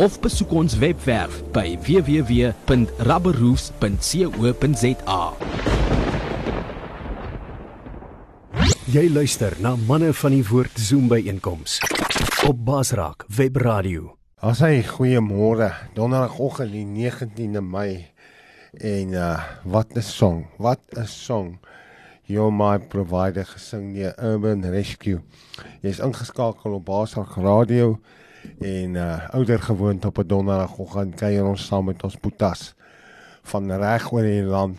of besoek ons webwerf by www.rubberroofs.co.za. Jy luister na manne van die woord Zoom by einkoms op Basraak Web Radio. Asai goeiemôre. Donderdagoggend die 19de Mei en uh wat 'n song. Wat 'n song. You're my provider gesing deur Urban Rescue. Jy's ingeskakel op Basraak Radio en uh ouer gewoond op 'n donderdagoggend kuier ons saam met ons boetas van reg oor die land.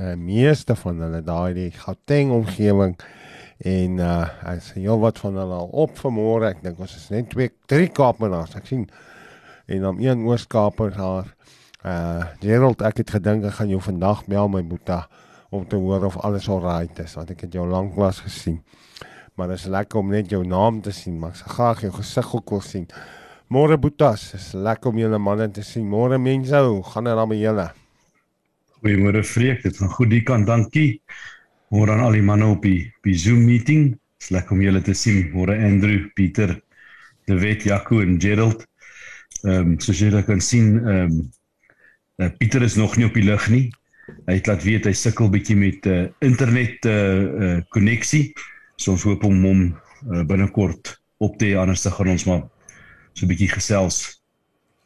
Uh meeste van hulle daai die Gauteng omgewing en uh as jy wat van hulle al op vanmôre, ek dink ons is net twee drie Kaapenaars. Ek sien en dan een Oos-Kaaper daar. Uh Gerald, ek het gedink ek gaan jou vandag bel my boeta om te hoor of alles alright is want ek het jou lanklaas gesien maar dit is lekker om net jou naam te sien, maar ek sal graag jou gesig ook wil sien. Môre Boetas, is lekker om julle manne te sien. Môre mense, hoe gaan dit dan met julle? Goeiemôre Freek, dit gaan goed die kant, dankie. Môre aan al die manne op die, die Zoom meeting. Dit is lekker om julle te sien. Môre Andrew, Pieter, De Wet, Jaco en Gerald. Ehm um, soos julle kan sien, ehm um, uh, Pieter is nog nie op die lug nie. Hy het laat weet hy sukkel bietjie met 'n uh, internet eh uh, uh, koneksie. So ons hoop om hom uh, binnekort op te anders te gaan ons maar so 'n bietjie gesels.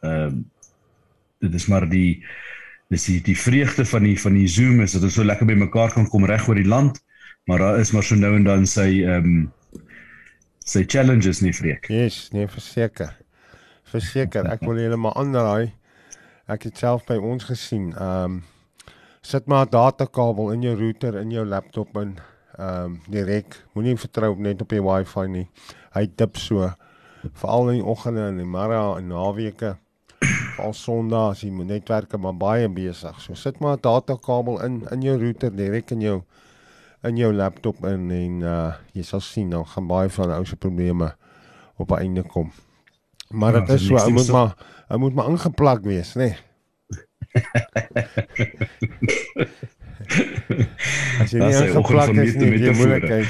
Ehm uh, dit is maar die dis die, die vreugde van die van die Zoom is dat ons so lekker by mekaar kan kom reg oor die land, maar daar is maar so nou en dan sy ehm um, sy challenges nie vreek. Yes, nee verseker. Verseker, ek wil julle maar aanraai. Ek het self by ons gesien. Ehm um, sit maar 'n datakabel in jou router in jou laptop in ehm um, direk. Moenie vertrou net op die wifi nie. Hy dip so veral in die oggende en die middag en naweke. Veral Sondag as die netwerke maar baie besig. So sit maar 'n datakabel in in jou router direk in jou in jou laptop in en uh jy sal sien dan gaan baie van ou se probleme op 'n einde kom. Maar dit ja, is so, hy moet maar hy moet maar ingeplak wees, nê? Nee. As jy nie ingeplak is nie, jy moeilikheid.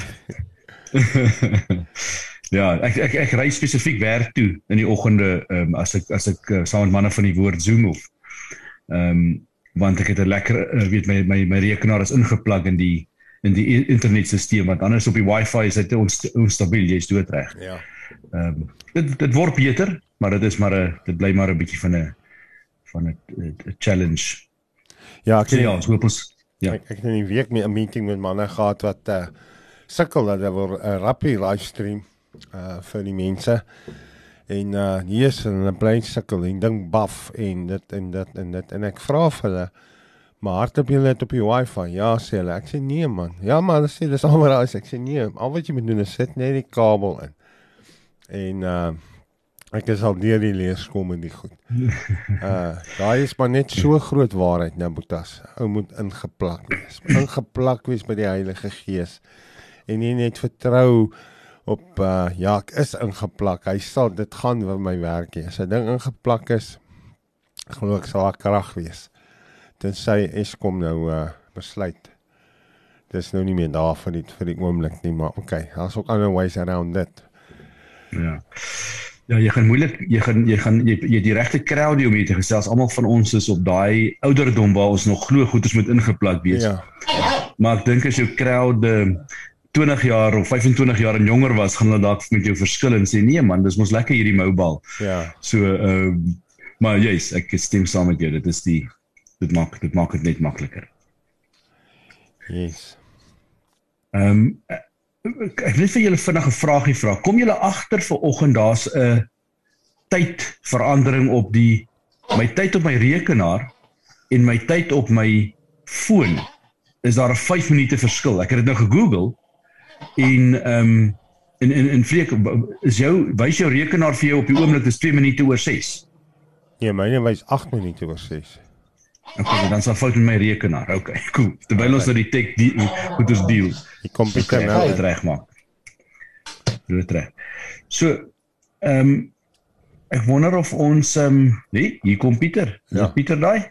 ja, ek ek ek ry spesifiek werk toe in die oggende um, as ek as ek uh, saam met manne van die woord Zoom of. Ehm um, want ek het 'n lekker uh, weet my my my rekenaar is ingeplak in die in die internetstelsel want anders op die wifi is dit ons onstabiel jy's doodreg. Ja. Ehm um, dit dit word beter, maar dit is maar 'n dit bly maar 'n bietjie van 'n van 'n challenge. Ja, ek so, ja, ons hoop ons Ja. Ek ek het in die week 'n meeting met manne gehad wat uh sukkel dat daar 'n rappie livestream uh vir die mense. En uh hier is 'n plain sukkel en ding buff en dit en dit en dit en ek vra vir hulle maar hardop julle net op die wifi. Ja sê hulle. Ek sê nee man. Ja maar hulle sê dis almal daar is. Ek sê nee. Al wat jy moet doen is sit net die kabel in. En uh Ek is al deur die lees kom en die goed. Uh daai is maar net so groot waarheid nou Boetas. Ou moet ingeplak wees. Ingeplak wees by die Heilige Gees. En nie net vertrou op uh ja, ek is ingeplak. Hy sal dit gaan vir my werk hê. As 'n ding ingeplak is, glo ek sal daar krag wees. Dit sê Eskom nou uh besluit. Dis nou nie meer daar vir die vir die oomblik nie, maar okay, daar's ook ander ways around dit. Ja. Ja, jy gaan moeilik jy gaan jy gaan jy, jy die regte crowd om hier te gesels. Almal van ons is op daai ouderdom waar ons nog glo goeders moet ingeplak wees. Ja. Maar ek dink as jou crowd uh, 20 jaar of 25 jaar en jonger was, gaan hulle dalk met jou verskil en sê nee man, dis mos lekker hierdie mobile. Ja. So uh maar jy's ek stem saam met jou. Dit is die dit maak dit maak dit net makliker. Yes. Ehm um, ek wil vir julle vinnige vraagie vra. Kom julle agter vir oggend daar's 'n tydverandering op die my tyd op my rekenaar en my tyd op my foon is daar 'n 5 minute verskil. Ek het dit nou gegoogel en ehm um, en en en vreek is jou wys jou rekenaar vir jou op die oomblik is 2 minute oor 6. Nee, myne wys 8 minute oor 6. Okay, dan sal fout met my rekenaar. Okay, cool. Terwyl ons nou die tech die moet ons deel. Die komputer nou. dit regmaak. Dit reg. So, ehm um, ek wonder of ons ehm um, nee, hier kom Pieter. Ja, Ja. Pieter daai.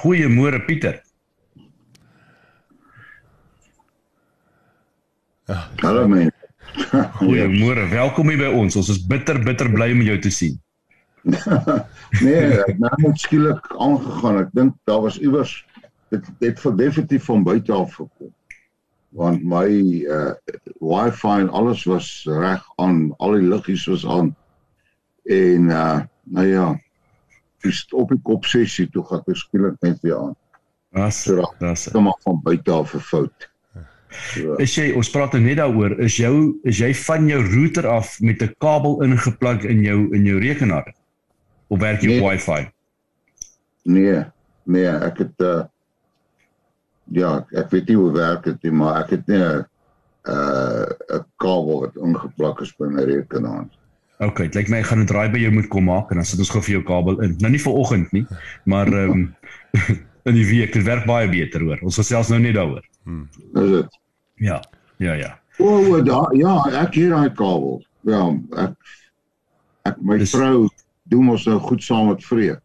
Goeiemôre Pieter. Hallo man. Goeiemôre. Welkom hier by ons. Ons is bitter bitter bly om jou te sien. nee, ek het nou net skielik aangegaan. Ek dink daar was iewers dit dit vir definitief van buite af gekom. Want my uh wifi en alles was reg aan, al die liggies was aan. En uh nou ja, dis op die kop sessie toe gaan ek skielik net weer aan. Was So das. kom maar van buite af 'n fout. So, Is jy ons praat nou net daaroor, is jou is jy van jou router af met 'n kabel ingeplug in jou in jou rekenaar? Of werk jy op Nee. wifi? nee, nee, ek het uh ja, ek weet nie hoe werk dit nie, maar ek het nie 'n uh 'n kabel wat ingeplak is by my rekenaar. OK, dit lyk my ek gaan 'n draai by jou moet kom maak en dan sit ons gou vir jou kabel in. Nou nie vir oggend nie, maar ehm um, in die week. Dit werk baie beter hoor. Ons gesels nou net daaroor. Is dit? Ja. Ja, ja. O, oh, da, ja, ek hier daai kabel. Ja, ek ek my Dis- vrou doen ons nou goed saam met Freek.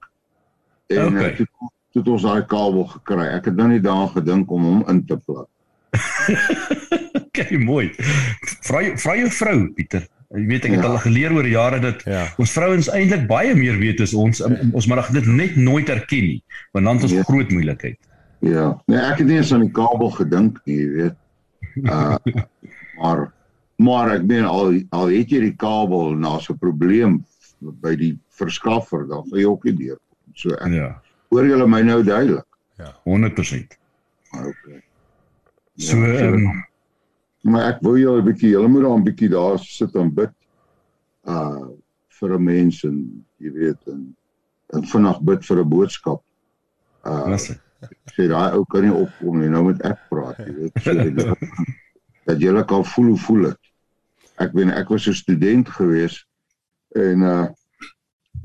En Okay. okay. toe, toe het ons daai kabel gekry. Ek het nou nie daaraan gedink om hom in te plak. OK, mooi. Vra vra jou vrou, Pieter. Jy weet ek het Ja. al geleer oor jare dat Ja. ons vrouens eintlik baie meer weet as ons. Ons maar dit net nooit erken nie, want dan het ons Ja. groot moeilikheid. Ja. Nee, ek het nie eens aan die kabel gedink nie, jy weet. Uh maar maar ek meen al al het jy die kabel en daar's 'n probleem by die verskaffer, dan gaan jy ook nie deur. So ek Ja, hoor julle my nou duidelik. 100%. Maar okay. So Ja, ehm um, Maar ek wil jou 'n bietjie, julle moet daar 'n bietjie daar sit en bid. Uh vir 'n mens en jy weet en en vinnig bid vir 'n boodskap. Uh dit? sê daai ou kan nie opkom nie, nou moet ek praat, jy weet. So dat, dat julle kan voel hoe voel dit. Ek weet ek was 'n student gewees en uh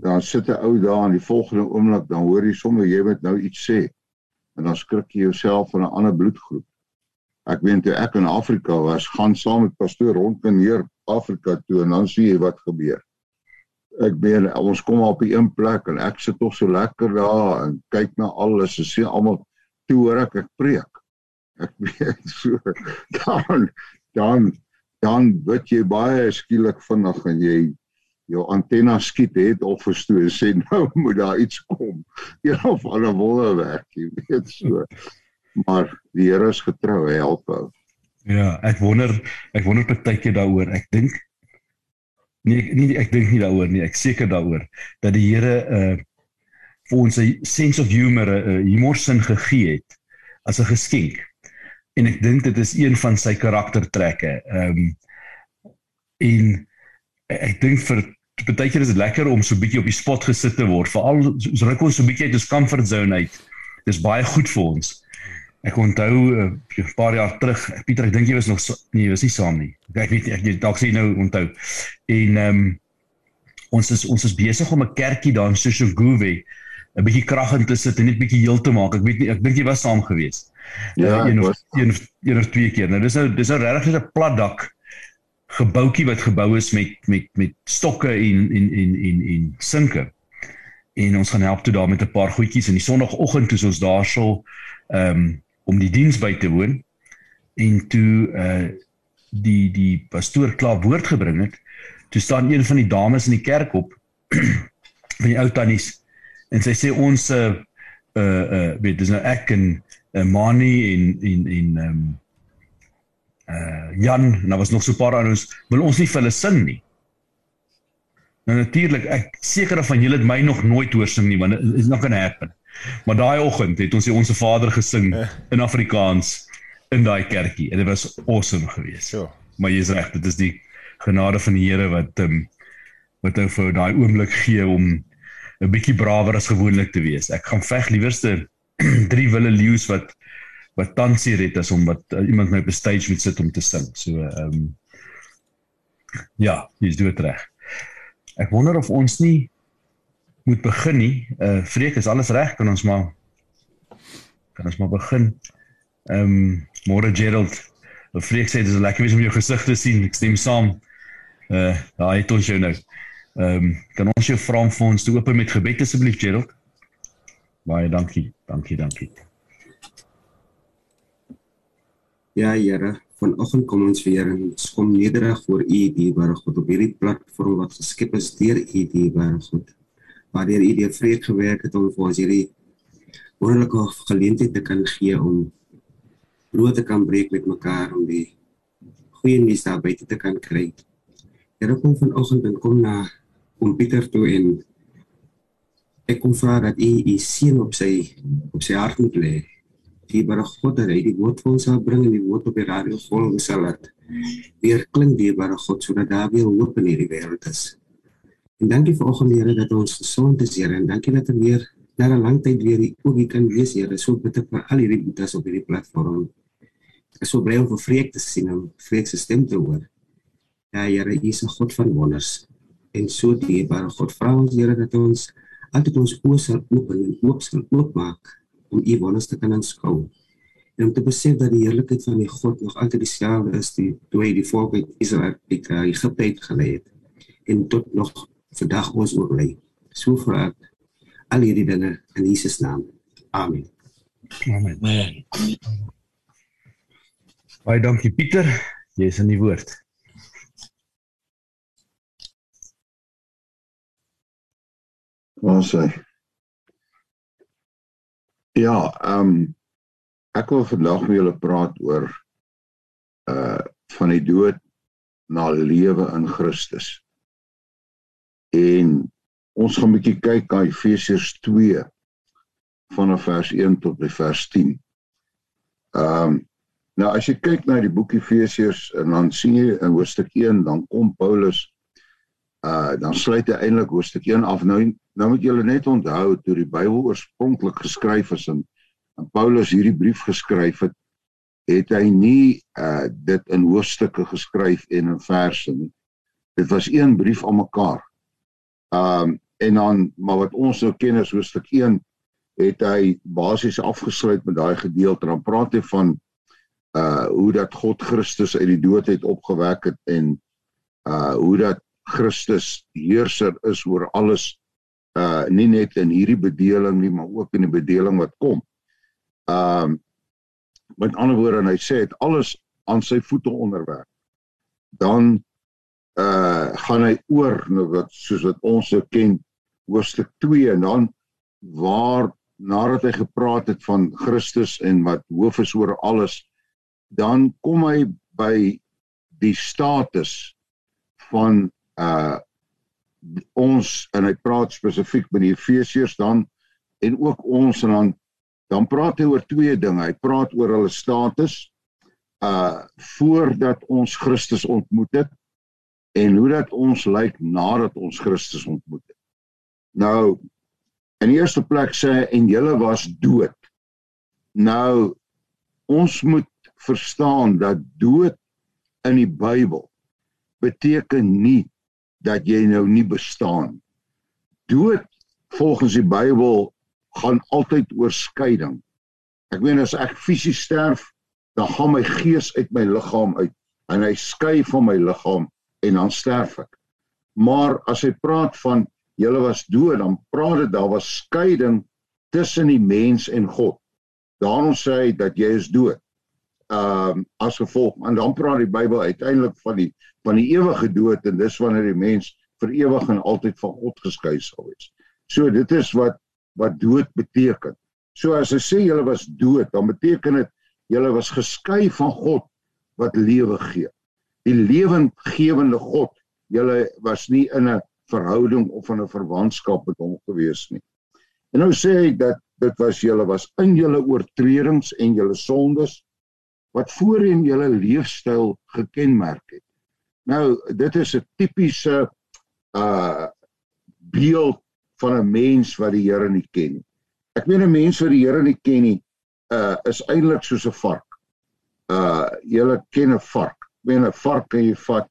dan sit 'n ou daar en die volgende oomblik dan hoor jy sommer jy moet nou iets sê. En dan skrik jy jouself van 'n ander bloedgroep. Ek weet toe ek in Afrika was, gaan saam met pastoor rond en neer Afrika toe en dan sien jy wat gebeur. Ek meen ons kom op die een plek en ek sit tog so lekker daar en kyk na alles en sien almal toe hoor ek ek preek. Ek weet so dan dan dan word jy baie skielik vinnig en jy jou antenna skiet het of verstoor sê nou moet daar iets kom. Een of ander wonderwerk, jy weet so. Maar die Here is getrou, hy help ou. Ja, ek wonder ek wonder partykeer daaroor. Ek dink nee, nie ek dink nie daaroor nie. Ek seker daaroor dat die Here uh vir ons 'n sense of humor, 'n humorsin gegee het as 'n geskenk. En ek dink dit is een van sy karaktertrekke. Ehm um, en ek dink vir partykeer is dit lekker om so 'n bietjie op die spot gesit te word, veral so so ruk ons so 'n bietjie uit ons comfort zone uit. Dis baie goed vir ons. Ek onthou uh, 'n paar jaar terug, Pieter, ek dink jy was nog sa- nee, jy was nie saam nie. Ek weet ek jy dalk sê nou onthou. En ehm um, ons is ons is besig om 'n kerkie daar in Soshoguve 'n bietjie krag in te sit en net bietjie heel te maak. Ek weet nie, ek dink jy was saam gewees. Ja, uh, een of een een of twee keer. Nou dis nou dis nou regtig net 'n plat dak gebouetjie wat gebou is met met met stokke en en en en en sinke. En ons gaan help toe daar met 'n paar goedjies. En die sonoggend toe ons daarso ehm um, om die diens by te woon. En toe uh die die pastoor klaar woord gebring het, toe staan een van die dames in die kerk op van die ou tannies. En sy sê ons uh uh, uh weet dis nou ek en uh, Mani en en en ehm um, uh Jan en daar was nog so 'n paar anders wil ons nie vir hulle sing nie. Nou natuurlik ek seker van julle het my nog nooit hoor sing nie want it is not gonna happen. Maar daai oggend het ons onsse Vader gesing in Afrikaans in daai kerkie en dit was awesome geweest. So. Maar jy's reg, dit is die genade van die Here wat ehm um, wat ou vir daai oomblik gee om 'n bietjie brawer as gewoonlik te wees. Ek gaan veg liewerste drie wille leeu's wat wat tansie red as om wat uh, iemand my op 'n stage moet sit om te sing. So ehm um, ja, jy's dood reg. Ek wonder of ons nie moet begin nie. Uh Freek, is alles reg? Kan ons maar kan ons maar begin. Ehm um, môre Gerald. Freek sê dit is lekker om jou gesig te sien. Ek stem saam. Uh daai het ons jou nou. Ehm um, kan ons jou vra om vir ons te open met gebed asseblief Gerald? Baie dankie. Dankie, dankie. Ja, Here, vanoggend kom ons weer en ons kom nederig voor U, dierbare God, op hierdie platform wat geskep is deur U, dierbare God. Waar deur U die vrede gewerk het om vir ons hierdie wonderlike geleentheid te kan gee om brood te kan breek met mekaar om die goeie nuus daar buite te kan kry. Here, kom vanoggend en kom na om Pieter toe en ek kom vra dat U U seën op sy op sy hart moet lê die God dat hy die woord vir ons sal bring en die woord op die radio volg sal laat weer klink dierbare God sodat daar weer hoop in hierdie wêreld is. En dankie vir oggend Here dat ons gesond is Here en dankie dat ons weer na 'n lang tyd weer ook hier kan wees Here. So bid ek vir al hierdie boetes op hierdie platform. Ek sou bly om vir vreek te sien en vreek se stem te hoor. Ja Here, U is 'n God van wonders. En so dierbare God, vra ons Here dat ons altyd ons oë sal oop en oop sal oopmaak om u wonders te kan aanskou. En om te besef dat die heerlikheid van die God nog altyd dieselfde is die toe hy die volk uit Israel uit uh, Egipte uit gelei het en tot nog vandag ons oorbly. So vra ek al hierdie dinge in Jesus naam. Amen. Amen. Baie dankie Pieter. Jy is in die woord. Ons sê Ja, ehm um, ek wil vandag met julle praat oor uh van die dood na lewe in Christus. En ons gaan 'n bietjie kyk na Efesiërs 2 vanaf vers 1 tot by vers 10. Ehm um, nou as jy kyk na die boek Efesiërs en dan sien jy in hoofstuk 1 dan kom Paulus uh dan sluit hy eintlik hoofstuk 1 af. Nou nou moet julle net onthou toe die Bybel oorspronklik geskryf is en, en Paulus hierdie brief geskryf het, het hy nie uh dit in hoofstukke geskryf en in verse nie. Dit was een brief aan mekaar. Um en dan maar wat ons nou ken as hoofstuk 1 het hy basies afgesluit met daai gedeelte. Dan praat hy van uh hoe dat God Christus uit die dood het opgewek het en uh hoe dat Christus heerser is oor alles uh nie net in hierdie bedeling nie maar ook in die bedeling wat kom. Um met ander woorde en hy sê dit alles aan sy voete onderwerp. Dan uh gaan hy oor nou wat soos wat ons so ken hoofstuk 2 en dan waar nadat hy gepraat het van Christus en wat hoof is oor alles dan kom hy by die status van uh ons en hy praat spesifiek met die Efesiërs dan en ook ons en dan dan praat hy oor twee dinge. Hy praat oor hulle status uh voordat ons Christus ontmoet het en hoe dat ons lyk nadat ons Christus ontmoet het. Nou in die eerste plek sê en julle was dood. Nou ons moet verstaan dat dood in die Bybel beteken nie dat jy nou nie bestaan. Dood volgens die Bybel gaan altyd oor skeiding. Ek meen as ek fisies sterf, dan gaan my gees uit my liggaam uit en hy skei van my liggaam en dan sterf ek. Maar as hy praat van julle was dood, dan praat dit daar was skeiding tussen die mens en God. Daarom sê hy dat jy is dood. Ehm um, as gevolg en dan praat die Bybel uiteindelik van die van die ewige dood en dis wanneer die mens vir ewig en altyd van God geskei sal wees. So dit is wat wat dood beteken. So as hy sê julle was dood, dan beteken dit julle was geskei van God wat lewe gee. Die lewendgewende God. Julle was nie in 'n verhouding of in 'n verwantskap met hom gewees nie. En nou sê hy dat dit was julle was in julle oortredings en julle sondes wat voorheen julle leefstyl gekenmerk het. Nou dit is 'n tipiese uh beeld van 'n mens wat die Here nie ken nie. Ek meen 'n mens wat die Here nie ken nie, uh is eintlik soos 'n vark. Uh jy ken 'n vark. Ek meen 'n vark kan jy vat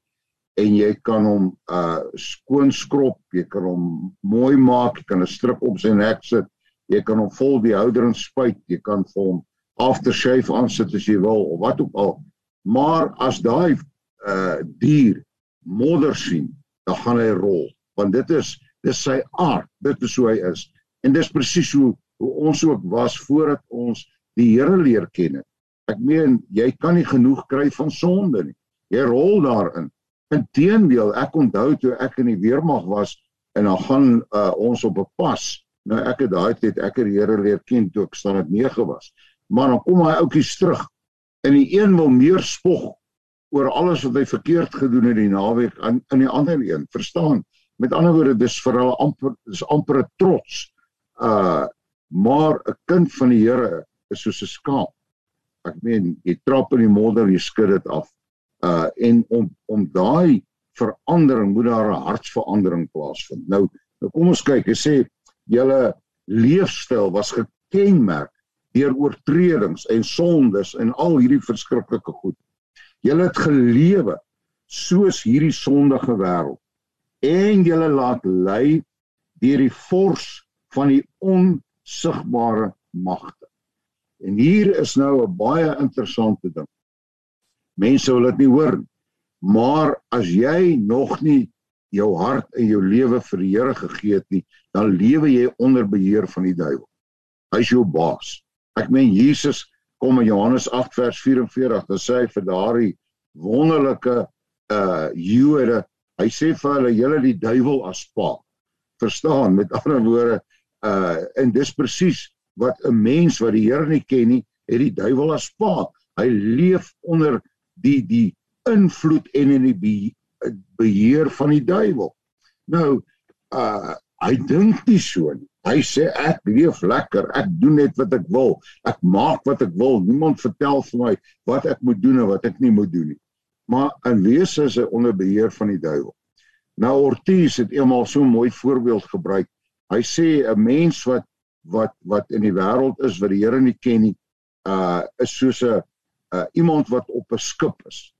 en jy kan hom uh skoon skrob, jy kan hom mooi maak, jy kan 'n stryk op sy nek sit, jy kan hom vol die houder en spuit, jy kan vir hom aftershave aansit as jy wil of wat ook al. Maar as daai uh dier modder sien, dan gaan hy rol want dit is dis sy aard, dit is hoe hy is. En dis presies hoe hoe ons ook was voordat ons die Here leer ken. Ek meen jy kan nie genoeg kry van sonde nie. Jy rol daarin. Inteendeel, ek onthou toe ek in die weermag was en dan gaan uh, ons op 'n pas. Nou ek het daai tyd ek het die Here leer ken toe ek staan het 9 was. Maar dan kom hy oudjies terug en die een wil meer spog oor alles wat hy verkeerd gedoen het die naweek aan in die ander een. Verstaan? Met ander woorde, dis vir hulle amper dis amper 'n trots. Uh maar 'n kind van die Here is soos 'n skaap. Ek meen, jy trap in die modder, jy skud dit af. Uh en om om daai verandering moet daar 'n hartsverandering plaasvind. Nou, nou kom ons kyk. Hy sê julle leefstyl was gekenmerk deur oortredings en sondes en al hierdie verskriklike goed. Julle het gelewe soos hierdie sondige wêreld en julle laat lei deur die vors van die onsigbare magte. En hier is nou 'n baie interessante ding. Mense wil dit nie hoor nie. Maar as jy nog nie jou hart en jou lewe vir die Here gegee het nie, dan lewe jy onder beheer van die duiwel. Hy is jou baas. Ek meen Jesus kom in Johannes 8 vers 44 dan sê hy vir daardie wonderlike uh Jode, hy sê vir hulle julle die duiwel as pa. Verstaan? Met ander woorde, uh en dis presies wat 'n mens wat die Here nie ken nie, het die duiwel as pa. Hy leef onder die die invloed en in die beheer van die duiwel. Nou, uh hy dink nie so nie. Hy sê ek leef lekker, ek doen net wat ek wil. Ek maak wat ek wil. Niemand vertel vir my wat ek moet doen en wat ek nie moet doen nie. Maar in wese is hy onder beheer van die duiwel. Nou Ortiz het eenmal so 'n mooi voorbeeld gebruik. Hy sê 'n mens wat wat wat in die wêreld is wat die Here nie ken nie, uh is soos 'n uh, iemand wat op 'n skip is.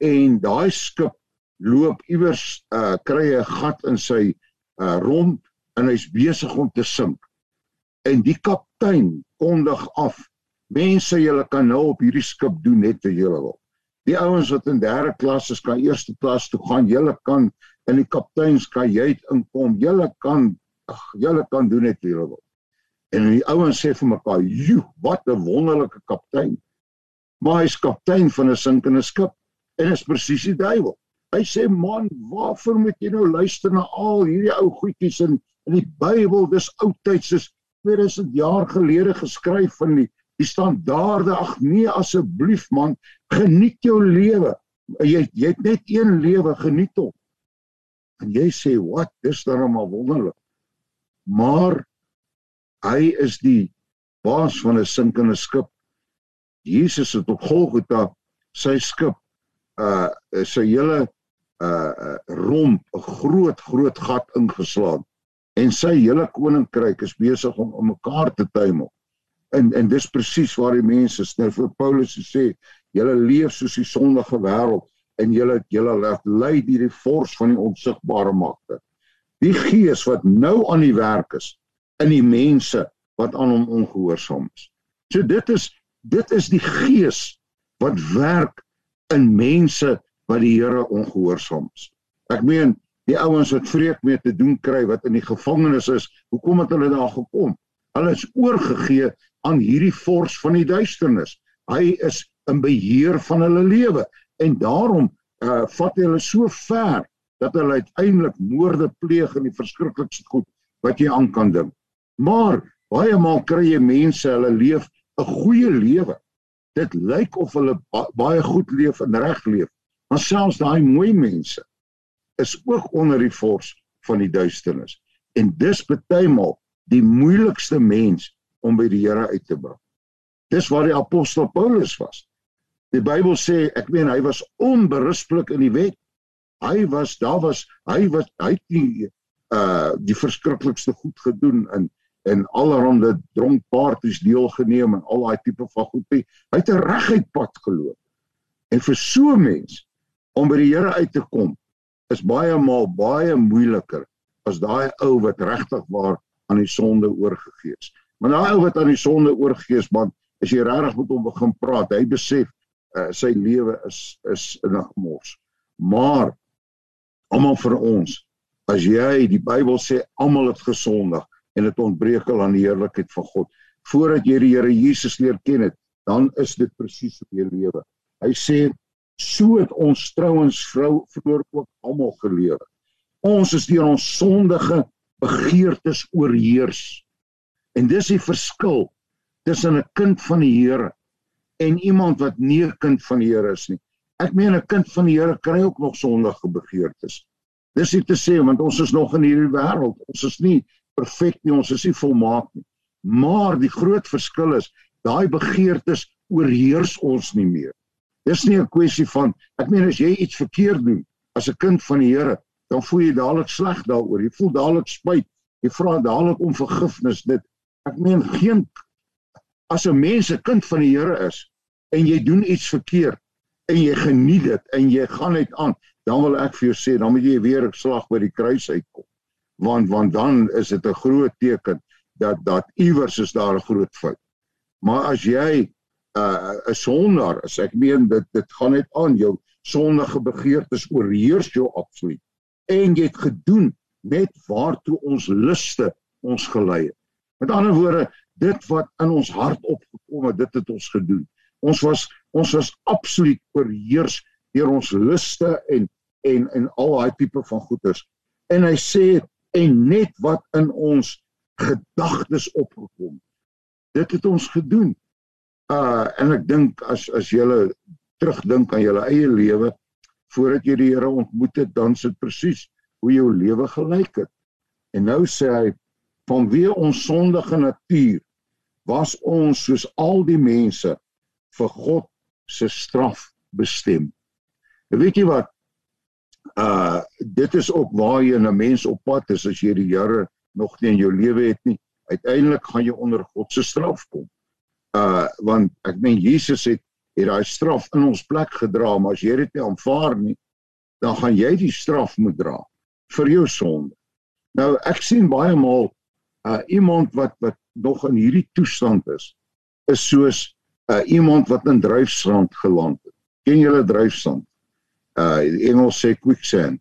En daai skip loop iewers uh kry 'n gat in sy uh romp en hy's besig om te sink. En die kaptein kondig af: "Mense, julle kan nou op hierdie skip doen net wat julle wil. Die ouens wat in derde klas is, kan eerste klas toe gaan. Julle kan in die kapteinskajuit inkom. Julle kan ag, julle kan doen net wat julle wil." En die ouens sê vir mekaar: "Jo, wat 'n wonderlike kaptein." Maar hy's kaptein van 'n sinkende skip en is presies die duiwel. Hy sê man, waarvoor moet jy nou luister na al hierdie ou goedjies en in die Bybel, dis oudtyds is 2000 jaar gelede geskryf van die die standaarde. Ag nee, asseblief man, geniet jou lewe. Jy jy het net een lewe, geniet hom. En jy sê, "Wat? Dis dan maar wonderlik." Maar hy is die baas van 'n sinkende skip. Jesus het op Golgotha sy skip uh sy hele uh romp 'n groot groot gat ingeslaan en sy hele koninkryk is besig om om mekaar te tuimel. En en dis presies waar die mense. Nou vir Paulus sê, julle leef soos die sondige wêreld en julle julle laat lei deur die vors van die onsigbare magte. Die gees wat nou aan die werk is in die mense wat aan hom ongehoorsaam is. So dit is dit is die gees wat werk in mense wat die Here ongehoorsaam is. Ek meen die ouens wat vreek mee te doen kry wat in die gevangenis is, hoekom het hulle daar gekom? Hulle is oorgegee aan hierdie vors van die duisternis. Hy is in beheer van hulle lewe en daarom uh vat hulle so ver dat hulle uiteindelik moorde pleeg en die verskriklikste goed wat jy aan kan dink. Maar baie maal kry jy mense hulle leef 'n goeie lewe. Dit lyk of hulle ba baie goed leef en reg leef. Maar selfs daai mooi mense is ook onder die vors van die duisternis. En dis bytelmal die moeilikste mens om by die Here uit te bring. Dis waar die apostel Paulus was. Die Bybel sê, ek meen hy was onberuspelik in die wet. Hy was daar was hy was hy het nie uh die verskriklikste goed gedoen en en allerhande dronkpartytjies deelgeneem en al daai tipe van goed. Hy het 'n reguit pad geloop. En vir so 'n mens om by die Here uit te kom is baie maal baie moeiliker as daai ou wat regtig waar aan die sonde oorgegee is. Maar daai ou wat aan die sonde oorgegee is, man, as jy regtig met hom begin praat, hy besef uh, sy lewe is is in 'n gemors. Maar almal vir ons, as jy die Bybel sê almal het gesondig en dit ontbreek al aan die heerlikheid van God. Voordat jy die Here Jesus leer ken het, dan is dit presies op jou lewe. Hy sê so het ons trouens vrou vroeër ook almal gelewe. Ons is deur ons sondige begeertes oorheers. En dis die verskil tussen 'n kind van die Here en iemand wat nie 'n kind van die Here is nie. Ek meen 'n kind van die Here kry ook nog sondige begeertes. Dis nie te sê want ons is nog in hierdie wêreld. Ons is nie perfek nie, ons is nie volmaak nie. Maar die groot verskil is, daai begeertes oorheers ons nie meer. Dis nie 'n kwessie van ek meen as jy iets verkeerd doen as 'n kind van die Here, dan voel jy dadelik sleg daaroor. Jy voel dadelik spyt. Jy vra dadelik om vergifnis. Dit ek meen geen as 'n mens 'n kind van die Here is en jy doen iets verkeerd en jy geniet dit en jy gaan net aan, dan wil ek vir jou sê, dan moet jy weer 'n slag by die kruis uitkom want want dan is dit 'n groot teken dat dat iewers is daar 'n groot fout. Maar as jy uh, 'n sondaar is, ek meen dit dit gaan net aan jou sondige begeertes oorheers jou absoluut en jy het gedoen net waartoe ons luste ons gelei het. Met ander woorde, dit wat in ons hart opgekom het, dit het ons gedoen. Ons was ons was absoluut oorheers deur ons luste en en en al daai tipe van goeders. En hy sê en net wat in ons gedagtes opgekom. Dit het ons gedoen. Uh en ek dink as as jy terugdink aan jou eie lewe voordat jy die Here ontmoet het, dan sit presies hoe jou lewe gelyk het. En nou sê hy vanweë ons sondige natuur was ons soos al die mense vir God se straf bestem. En weet jy wat? uh dit is ook waar jy 'n mens op pad is as jy die Here nog nie in jou lewe het nie. Uiteindelik gaan jy onder God se straf kom. Uh want ek meen Jesus het het daai straf in ons plek gedra, maar as jy dit nie aanvaar nie, dan gaan jy die straf moet dra vir jou sonde. Nou ek sien baie maal uh iemand wat wat nog in hierdie toestand is, is soos uh iemand wat in dryfsand geland het. Ken julle dryfsand? uh Engels sê quicksand.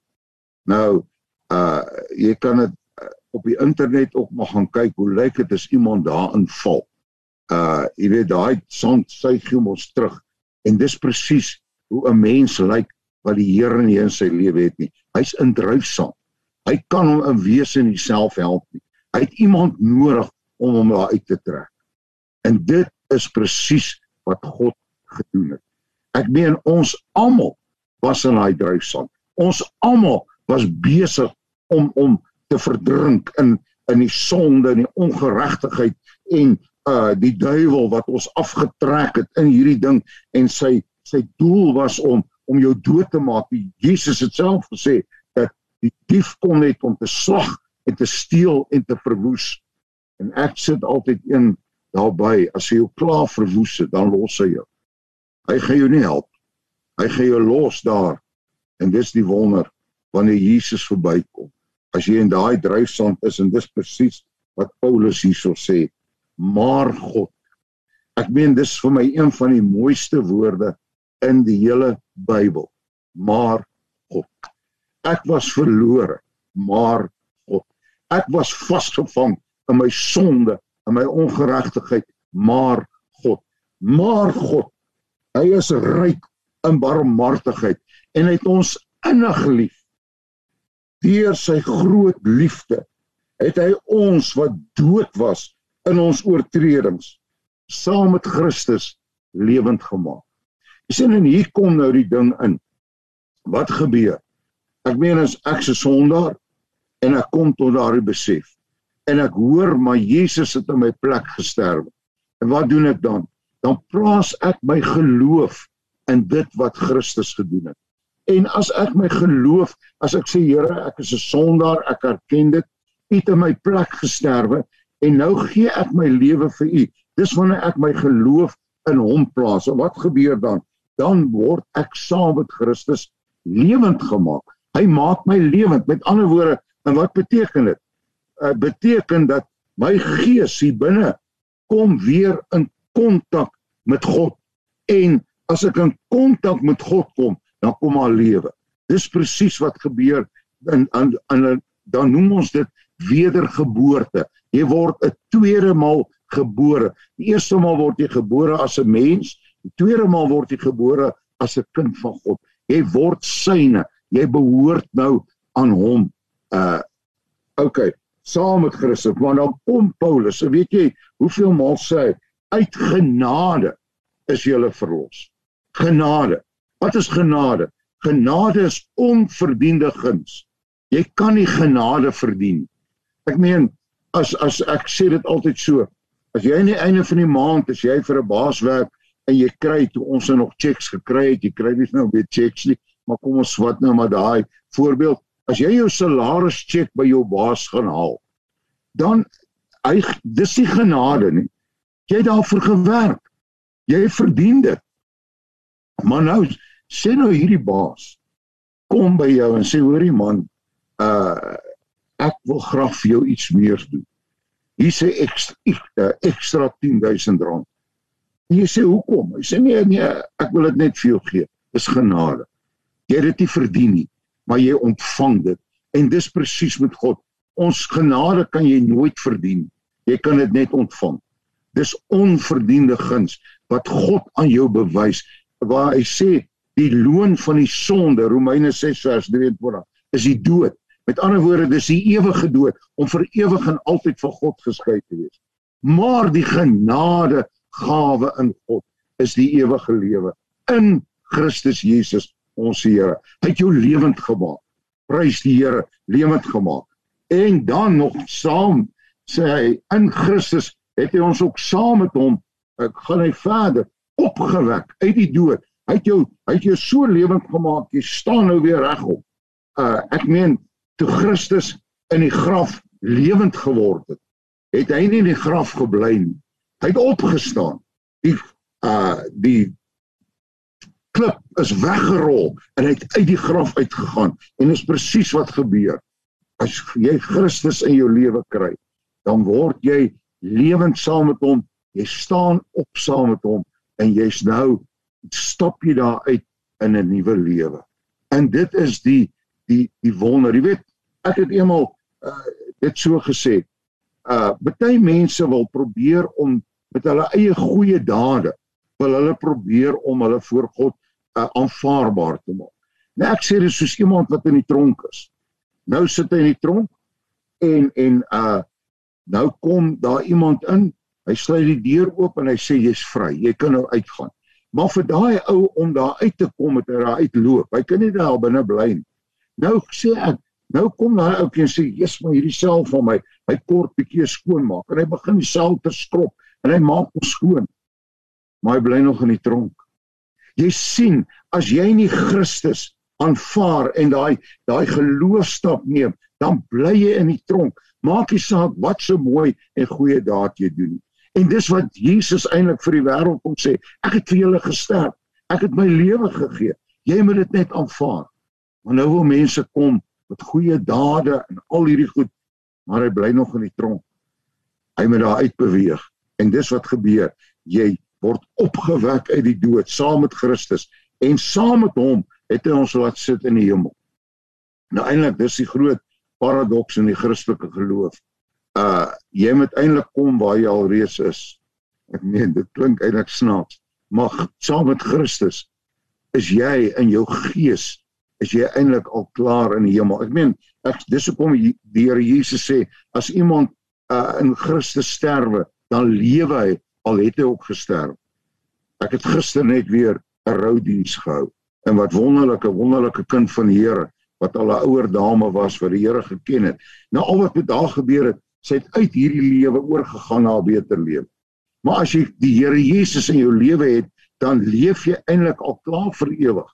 Nou uh jy kan dit uh, op die internet ook maar gaan kyk hoe lyk dit as iemand daarin val. Uh jy weet daai sand suig hom ons terug en dis presies hoe 'n mens lyk wat die Here nie in sy lewe het nie. Hy's in dryfsand. Hy kan hom in wese nie self help nie. Hy het iemand nodig om hom daar uit te trek. En dit is presies wat God gedoen het. Ek meen ons almal was in daai dryfsand. Ons almal was besig om om te verdrink in in die sonde en die ongeregtigheid en uh die duiwel wat ons afgetrek het in hierdie ding en sy sy doel was om om jou dood te maak. Die Jesus het self gesê dat die dief kom net om te slag en te steel en te verwoes. En ek sit altyd een daarby as jy jou klaar verwoes het, dan los hy jou. Hy gaan jou nie help Hy gee jou los daar. En dis die wonder wanneer Jesus verbykom. As jy in daai dryfsand is en dis presies wat Paulus hierso sê. Maar God. Ek meen dis vir my een van die mooiste woorde in die hele Bybel. Maar God. Ek was verlore, maar God. Ek was vasgevang in my sonde, in my ongeregtigheid, maar God. Maar God. Hy is ryk in barmhartigheid en hy het ons innig lief. Deur sy groot liefde het hy ons wat dood was in ons oortredings saam met Christus lewend gemaak. Jy sien en hier kom nou die ding in. Wat gebeur? Ek meen as ek se sondaar en ek kom tot daardie besef en ek hoor maar Jesus het in my plek gesterf. En wat doen ek dan? Dan plaas ek my geloof in dit wat Christus gedoen het. En as ek my geloof, as ek sê Here, ek is 'n sondaar, ek erken dit, U het in my plek gesterwe en nou gee ek my lewe vir U. Dis wanneer ek my geloof in Hom plaas. En wat gebeur dan? Dan word ek saam met Christus lewend gemaak. Hy maak my lewend. Met ander woorde, en wat beteken dit? Uh, beteken dat my gees hier binne kom weer in kontak met God. En as ek in kontak met God kom, dan kom al lewe. Dis presies wat gebeur in, in dan noem ons dit wedergeboorte. Jy word 'n tweede maal gebore. Die eerste maal word jy gebore as 'n mens, die tweede maal word jy gebore as 'n kind van God. Jy word syne. Jy behoort nou aan hom. Uh okay, saam met Christus. Maar dan kom Paulus. So weet jy, hoeveel maal sê hy uit genade is jy verlos. Genade. Wat is genade? Genade is onverdiende guns. Jy kan nie genade verdien. Ek meen as as ek sê dit altyd so. As jy aan die einde van die maand as jy vir 'n baas werk en jy kry toe ons nou nog checks gekry het, jy kry nie nou weer checks nie, maar kom ons vat nou maar daai voorbeeld. As jy jou salaris check by jou baas gaan haal, dan hy dis nie genade nie. Jy het daarvoor gewerk. Jy verdien dit. Maar nou sê nou hierdie baas kom by jou en sê hoorie man, uh ek wil graag vir jou iets meer doen. Hier sê ekstra uh, ekstra 10000 rand. En jy sê hoekom? Hy sê nee nee, ek wil dit net vir jou gee. Dis genade. Jy het dit nie verdien nie, maar jy ontvang dit. En dis presies met God. Ons genade kan jy nooit verdien. Jy kan dit net ontvang. Dis onverdiende guns wat God aan jou bewys waar hy sê die loon van die sonde Romeine 6 vers 23 is die dood. Met ander woorde dis die ewige dood om vir ewig en altyd van God geskei te wees. Maar die genade gawe in God is die ewige lewe in Christus Jesus ons Here. Hy het jou lewend gemaak. Prys die Here, lewend gemaak. En dan nog saam sê hy in Christus het hy ons ook saam met hom ek gaan hy verder opgewek uit die dood. Hy het jou hy het jou so lewend gemaak. Jy staan nou weer regop. Uh ek meen toe Christus in die graf lewend geword het, het hy nie in die graf gebly nie. Hy het opgestaan. Die uh die klip is weggerol en hy het uit die graf uitgegaan en dis presies wat gebeur. As jy Christus in jou lewe kry, dan word jy lewend saam met hom. Jy staan op saam met hom en jy's nou stap jy daar uit in 'n nuwe lewe. En dit is die die die wonder. Jy weet, ek het eenmal uh, dit so gesê. Uh baie mense wil probeer om met hulle eie goeie dade wil hulle probeer om hulle voor God uh, aanvaarbaar te maak. Nou ek sê dis soos iemand wat in die tronk is. Nou sit hy in die tronk en en uh nou kom daar iemand in. Hy sluit die deur oop en hy sê jy's vry. Jy kan nou uitgaan. Maar vir daai ou om daar uit te kom met hy daar uitloop. Hy kan nie daar binne bly nie. Nou sê ek, nou kom daai ou en sê, "Jesus, maar hierdie self van my, hy kort bietjie skoon maak." En hy begin die self te skrob en hy maak hom skoon. Maar hy bly nog in die tronk. Jy sien, as jy nie Christus aanvaar en daai daai geloofstap neem, dan bly jy in die tronk. Maak nie saak wat so mooi en goeie daad jy doen. En dis wat Jesus eintlik vir die wêreld kom sê. Ek het vir julle gesterf. Ek het my lewe gegee. Jy moet dit net aanvaar. Maar nou wil mense kom met goeie dade en al hierdie goed, maar hy bly nog in die tronk. Hy moet daar uitbeweeg. En dis wat gebeur. Jy word opgewek uit die dood saam met Christus en saam met hom het hy ons laat sit in die hemel. Nou eintlik dis die groot paradoks in die Christelike geloof. Uh jy moet eintlik kom waar jy al reeds is. Ek meen dit klink eintlik snaaks, maar saam met Christus is jy in jou gees is jy eintlik al klaar in die hemel. Ek meen ek dis hoekom die Here Jesus sê as iemand uh in Christus sterwe, dan lewe hy al het hy ook gesterf. Ek het gister net weer 'n roudiens gehou en wat wonderlike wonderlike kind van die Here wat al 'n ouer dame was wat die Here geken het. Nou al wat met haar gebeur het, sy het uit hierdie lewe oorgegaan na 'n beter lewe. Maar as jy die Here Jesus in jou lewe het, dan leef jy eintlik al klaar vir ewig.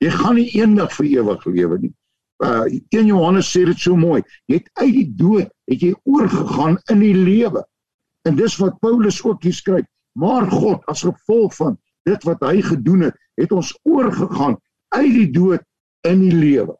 Jy gaan nie eendag vir ewig lewe nie. Uh 1 Johannes sê dit so mooi. Jy het uit die dood het jy oorgegaan in die lewe. En dis wat Paulus ook hier skryf. Maar God as gevolg van dit wat hy gedoen het, het ons oorgegaan uit die dood in die lewe.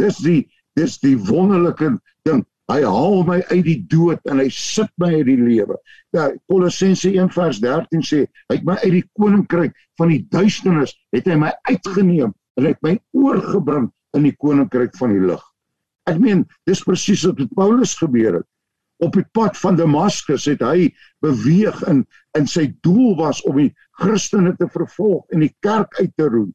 Dis die dis die wonderlike ding. Hy haal my uit die dood en hy sit my uit die lewe. Ja, Kolossense 1:13 sê, hy het my uit die koninkryk van die duisternis het hy my uitgeneem en het my oorgebring in die koninkryk van die lig. Ek meen, dis presies wat met Paulus gebeur het. Op die pad van Damaskus het hy beweeg in in sy doel was om die Christene te vervolg en die kerk uit te roei.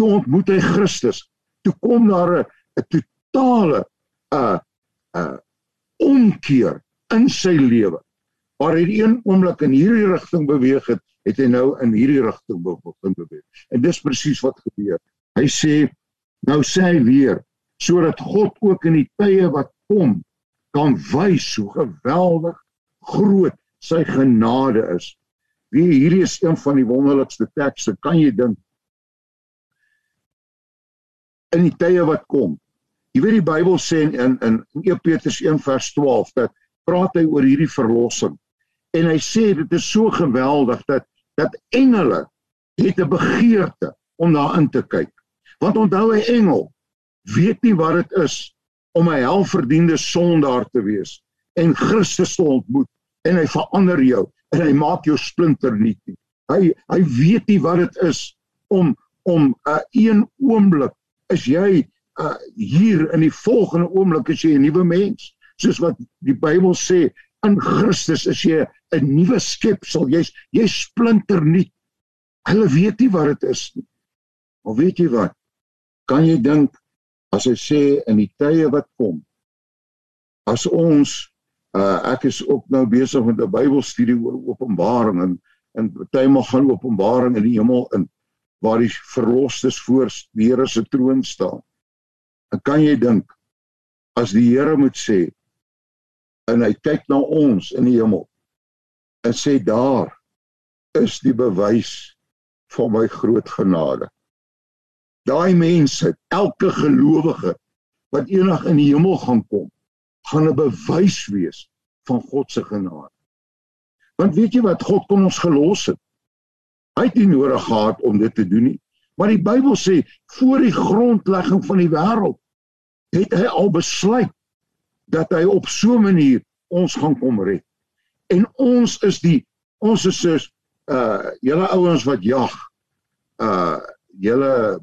Toe ontmoet hy Christus. Toe kom daar 'n 'n totale 'n uh, 'n uh, omkeer in sy lewe. Waar hy een oomblik in hierdie rigting beweeg het, het hy nou in hierdie rigting begin beweeg. En dis presies wat gebeur. Hy sê nou sê hy weer sodat God ook in die tye wat kom kan wys hoe geweldig groot sy genade is. Wie hierdie is een van die wonderlikste tekste, kan jy dink? In die tye wat kom, Jy weet die Bybel sê in in, in 1 Petrus 1 vers 12 dat praat hy oor hierdie verlossing. En hy sê dit is so geweldig dat dat engele het 'n begeerte om daarin te kyk. Want onthou hy engel weet nie wat dit is om 'n helverdiende sondaar te wees en Christus te ontmoet en hy verander jou en hy maak jou splinter nuut. Hy hy weet nie wat dit is om om 'n uh, een oomblik is jy uh, hier in die volgende oomblik as jy 'n nuwe mens. Soos wat die Bybel sê, in Christus is jy 'n nuwe skepsel. Jy's jy splinter nuut. Hulle weet nie wat dit is nie. Maar weet jy wat? Kan jy dink as hy sê in die tye wat kom as ons uh, ek is ook nou besig met 'n Bybelstudie oor Openbaring en en party mag gaan Openbaring in die hemel in waar die verlosstes voor die Here se troon staan. En kan jy dink as die Here moet sê en hy kyk na ons in die hemel en sê daar is die bewys van my groot genade. Daai mense, elke gelowige wat eendag in die hemel gaan kom, gaan 'n bewys wees van God se genade. Want weet jy wat God kon ons gelos het? Hy het nie nodig gehad om dit te doen nie. Maar die Bybel sê voor die grondlegging van die wêreld het hy al besluit dat hy op so 'n manier ons gaan kom red. En ons is die ons is soos uh julle ouens wat jag. Uh julle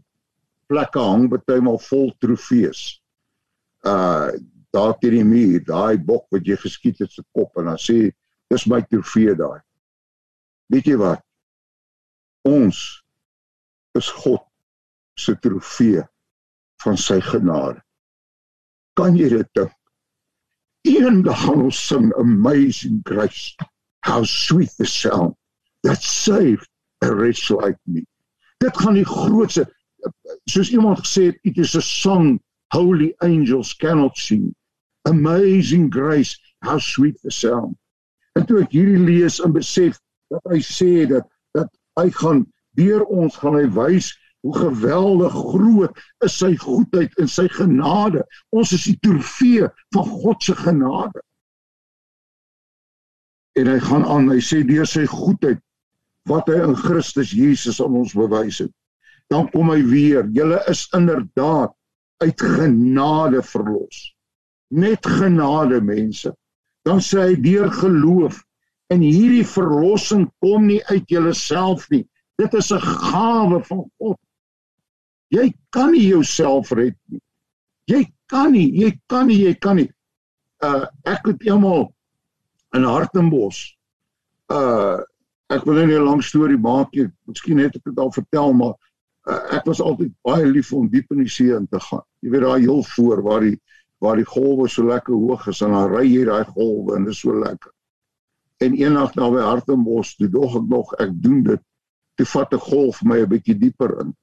plekke hang maal vol trofees. Uh daar teen die muur, daai bok wat jy geskiet het se kop en dan sê dis my trofee daai. Weet jy wat? Ons is God se trofee van sy genade kan jy dit dink? Eendag gaan ons sing amazing grace. How sweet the sound that saved a wretch like me. Dit gaan die grootste soos iemand gesê het, it is a song holy angels cannot sing. Amazing grace, how sweet the sound. En toe ek hierdie lees en besef dat hy sê dat dat hy gaan deur ons gaan hy wys hoe geweldig groot is sy goedheid en sy genade. Ons is die trofee van God se genade. En hy gaan aan, hy sê deur sy goedheid wat hy in Christus Jesus aan ons bewys het. Dan kom hy weer, julle is inderdaad uit genade verlos. Net genade mense. Dan sê hy deur geloof en hierdie verlossing kom nie uit julleself nie. Dit is 'n gawe van God. Jy kan nie jouself red nie. Jy kan nie, jy kan nie, jy kan nie. Uh ek het eendag in Hartenbos uh ek wil nie 'n lang storie maak nie. Miskien het ek dit al vertel, maar ek was altyd baie lief om diep in die see in te gaan. Jy weet daai heel voor waar die waar die golwe so lekker hoog is en dan ry jy daai golwe en dit is so lekker. En eendag daar by Hartenbos, toe dog ek nog ek doen dit. Toe vat 'n golf my 'n bietjie dieper in.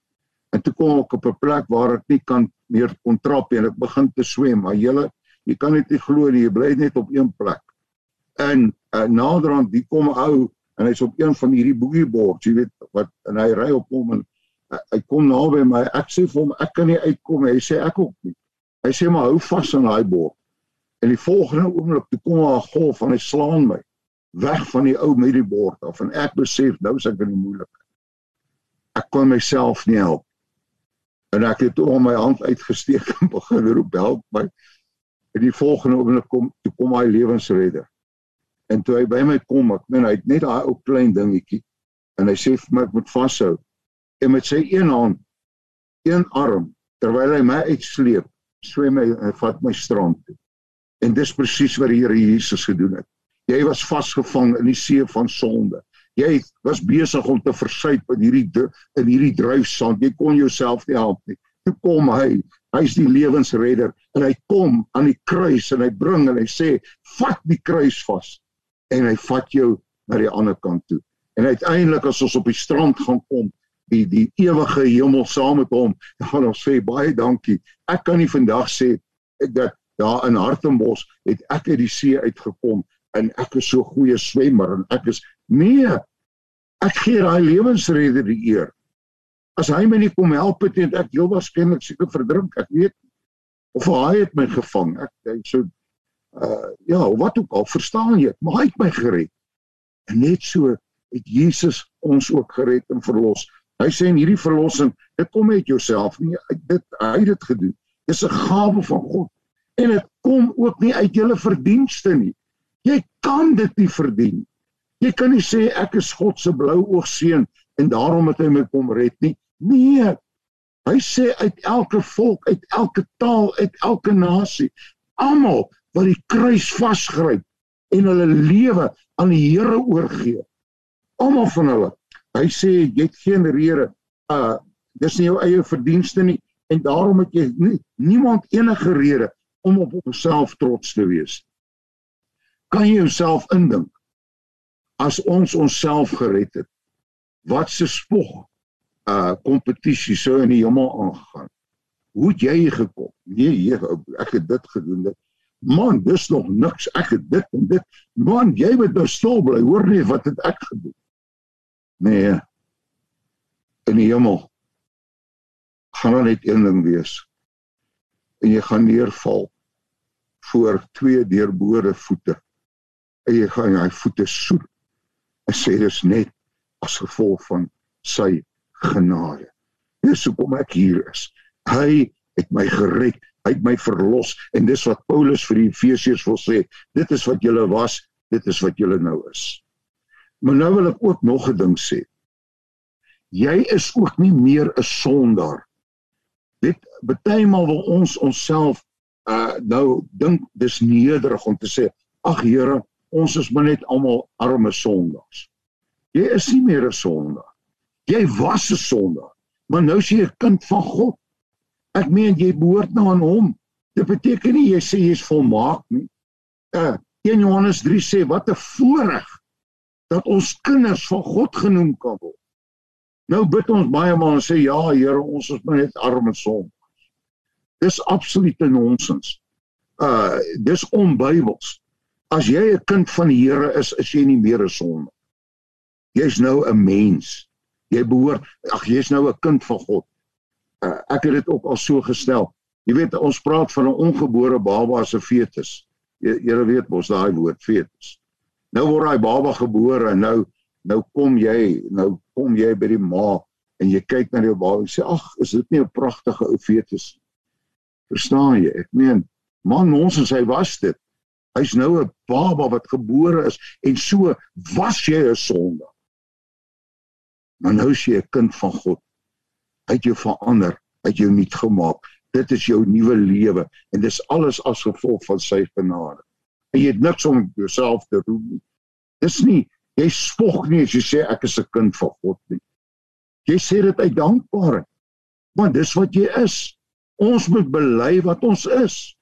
En toe kom ek op 'n plek waar ek nie kan meer kon trap nie en ek begin te swem, maar julle, jy kan net nie glo nie, jy bly net op een plek. En uh, naderhand die kom ou en hy's op een van hierdie boogie boards, jy weet wat en hy ry op hom en hy, kom naby my. Ek sê vir hom ek kan nie uitkom. Hy sê ek ook nie. Hy sê maar hou vas aan daai bord. En die volgende oomblik toe kom daar 'n golf en hy slaan my weg van die ou met die bord af en ek besef nou is ek in die moeilikheid. Ek kon myself nie help. En ek het toe my hand uitgesteek en begin roep help my. En die volgende oomblik kom toe kom hy lewensredder. En toe hy by my kom, ek meen hy het net daai ou klein dingetjie en hy sê vir my ek moet vashou. En met sy een hand, een arm terwyl hy my uitsleep, swem hy en vat my strand toe. En dis presies wat die Here Jesus gedoen het. Jy was vasgevang in die see van sonde. Jy was besig om te versuip in hierdie in hierdie dryfsand. Jy kon jouself nie help nie. Toe kom hy. Hy's die lewensredder en hy kom aan die kruis en hy bring en hy sê, "Vat die kruis vas." En hy vat jou na die ander kant toe. En uiteindelik as ons op die strand gaan kom, die die ewige hemel saam met hom, dan ons sê baie dankie. Ek kan nie vandag sê dat daar in Hartenbos het ek uit die see uitgekom en ek is so goeie swemmer en ek is nee ek gee daai lewensredder die eer. As hy my nie kom help het het ek heel waarskynlik seker verdrink ek weet of hy het my gevang ek hy so uh ja wat ook al verstaan jy maar hy het my gered. En net so het Jesus ons ook gered en verlos hy sê in hierdie verlossing dit kom uit jouself nie dit hy het dit gedoen dis 'n gawe van God en dit kom ook nie uit julle verdienste nie. Jy kan dit nie verdien. Jy kan nie sê ek is God se blou oog seun en daarom het hy my kom red nie. Nee. Hy sê uit elke volk, uit elke taal, uit elke nasie, almal wat die kruis vasgryp en hulle lewe aan die Here oorgee. Almal van hulle. Hy sê jy het geen rede uh dis nie jou eie verdienste nie en daarom het jy nie, niemand enige rede om op homself trots te wees. Kan jy jouself indink as ons onsself gered het? Wat se spog uh kompetisie sou in die hemel aangegaan? Hoe het jy gekom? Nee, hier ek het dit gedoen dit. Man, dis nog niks. Ek het dit en dit. Man, jy moet nou stil bly. Hoor nie wat het ek gedoen? Nee. In die hemel gaan net een ding wees. En jy gaan neerval voor twee deurbore voete. En jy gaan hy voete soet. En sê dis net as gevolg van sy genade. Dis hoekom ek hier is. Hy het my gered, hy het my verlos en dis wat Paulus vir die Efesiërs wil sê, dit is wat julle was, dit is wat julle nou is. Maar nou wil ek ook nog 'n ding sê. Jy is ook nie meer 'n sondaar. Dit baie maal wil ons onsself uh nou dink dis nederig om te sê ag Here ons is maar net almal arme sondaars. Jy is nie meer 'n sondaar. Jy was 'n sondaar, maar nou is jy 'n kind van God. Ek meen jy behoort nou aan hom. Dit beteken nie jy sê jy's volmaak nie. Uh 1 Johannes 3 sê wat 'n voorreg dat ons kinders van God genoem kan word. Nou bid ons baie maar en sê ja Here, ons is maar net arme sondaars. Dis absolute nonsens. Uh dis onbybels. As jy 'n kind van die Here is, is jy nie meer 'n sonde. Jy's nou 'n mens. Jy behoort ag jy's nou 'n kind van God. Uh, ek het dit ook al so gestel. Jy weet ons praat van 'n ongebore baba as 'n fetus. Jy jy weet mos daai woord fetus. Nou word daai baba gebore en nou nou kom jy nou kom jy by die ma en jy kyk na jou baba en sê ag is dit nie 'n pragtige ou fetus nie. Verstaan jy? Ek meen, man ons en hy was dit. Hy's nou 'n baba wat gebore is en so was jy 'n sonde. Maar nou is jy 'n kind van God. Hy het jou verander, hy het jou nuut gemaak. Dit is jou nuwe lewe en dis alles as gevolg van sy genade. En jy het niks om jouself te roem nie. Dis nie jy spog nie as jy sê ek is 'n kind van God nie. Jy sê dit uit dankbaarheid. Want dis wat jy is. Ons moet bely wat ons is.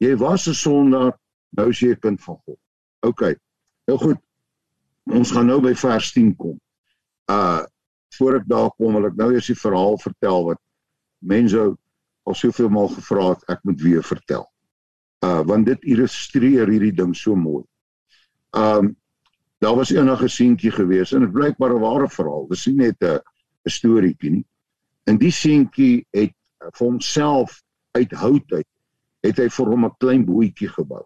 Jy was 'n sondaar, nou is jy 'n kind van God. OK. Nou goed. Ons gaan nou by vers 10 kom. Uh voor ek daar kom, wil ek nou eers die verhaal vertel wat mense al soveel maal gevra het ek moet weer vertel. Uh want dit illustreer hierdie ding so mooi. Um daar was eendag 'n seentjie gewees en dit blyk maar 'n ware verhaal. Dis nie net 'n 'n storieetjie nie. En die seentjie het vir homself uit hout uit het hy vir hom 'n klein bootjie gebou.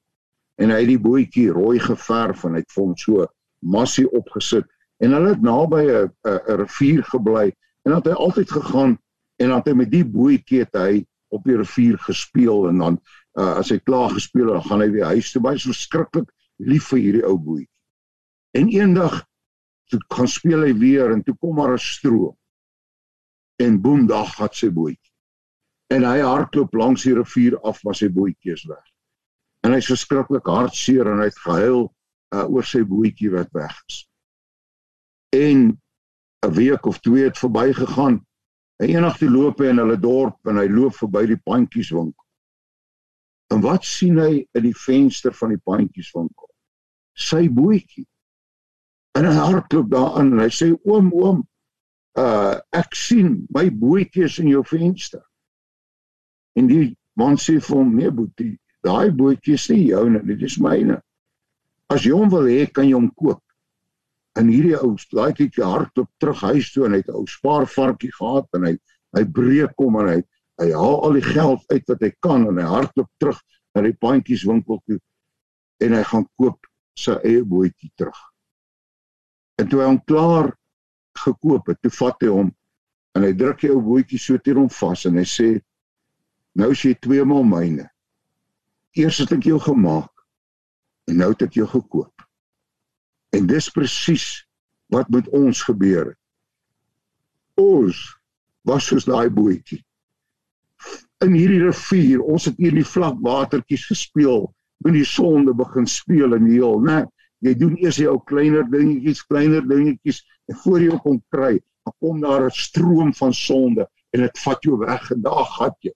En hy het die bootjie rooi geverf en hy het vir hom so massie opgesit en hulle het naby 'n 'n rivier gebly en dan het hy altyd gegaan en dan het hy met die bootjie het hy op die rivier gespeel en dan uh, as hy klaar gespeel het dan gaan hy weer huis toe baie so skrikkelik lief vir hierdie ou boetjie. En eendag toe gaan speel hy weer en toe kom maar 'n stroom. En boem, daar gaan sy bootjie. En hy hardloop langs die rivier af waar sy bootjie is weg. En hy's verskriklik hartseer en hy het gehuil uh, oor sy bootjie wat weg is. En 'n week of twee het verbygegaan. En eendag toe loop hy in hulle dorp en hy loop verby die pandjieswinkel. En wat sien hy in die venster van die pandjieswinkel? Sy bootjie En hy hardloop daarin en hy sê oom oom, uh ek sien my bootjies in jou venster. En die man sê vir hom nee boetie, daai bootjie is nie joune, dit is myne. As jy hom wil hê, kan jy hom koop. En hierdie ou laaitjie hardloop terug huis toe en hy het 'n ou spaarvarkie gehad en hy hy breek kom en hy hy haal al die geld uit wat hy kan en hy hardloop terug na die pandjieswinkel toe en hy gaan koop sy eie bootjie terug. En toe hy hom klaar gekoop het, toe vat hy hom en hy druk die ou bootjie so teen hom vas en hy sê nou is jy twee maal myne. Eers het ek jou gemaak en nou het ek jou gekoop. En dis presies wat met ons gebeur het. Ons was soos daai bootjie. In hierdie rivier, ons het hier in die vlak watertjies gespeel, in die sonde begin speel in die heel, né? Jy doen eers jou kleiner dingetjies, kleiner dingetjies en voor jy kom kry, dan kom daar 'n stroom van sonde en dit vat jou weg en daar gaan jy.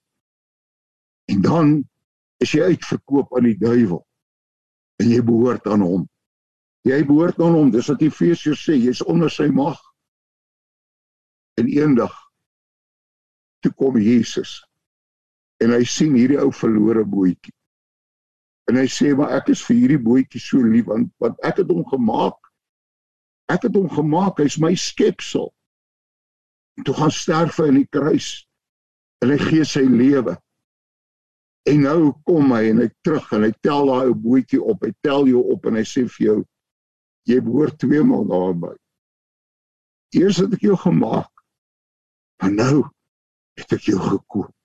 En dan is jy uitverkoop aan die duiwel. En jy behoort aan hom. Jy behoort aan hom. Dis wat Efesiërs sê, jy's onder sy mag. En eendag toe kom Jesus en hy sien hierdie ou verlore boetjie En hy sê maar ek is vir hierdie bootjie so lief want want ek het hom gemaak. Ek het hom gemaak, hy's my skepsel. En toe gaan sterf hy in die kruis. En hy gee sy lewe. En nou kom hy en hy terug en hy tel daai ou bootjie op. Hy tel jou op en hy sê vir jou jy behoort twee maal daarby. Eers het ek jou gemaak. Maar nou het ek jou gekoop.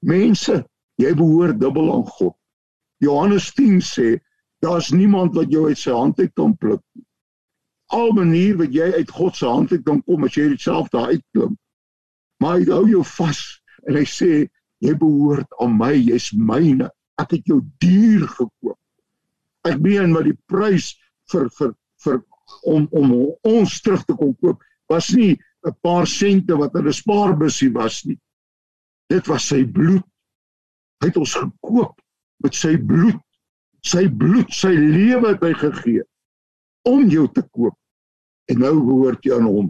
Mense, jy behoort dubbel aan God. Johannes 10 sê daar's niemand wat jou uit sy hand uit kan pluk nie. Al manier wat jy uit God se hand uit kan kom as jy dit self daar uitklim. Maar hy hou jou vas en hy sê jy behoort aan my, jy's myne. Ek het jou duur gekoop. Ek meen wat die prys vir vir vir om om ons terug te kom koop was nie 'n paar sente wat 'n spaarbusie was nie. Dit was sy bloed. Hy het ons gekoop met sy bloed. Sy bloed, sy lewe het hy gegee om jou te koop. En nou behoort jy aan hom.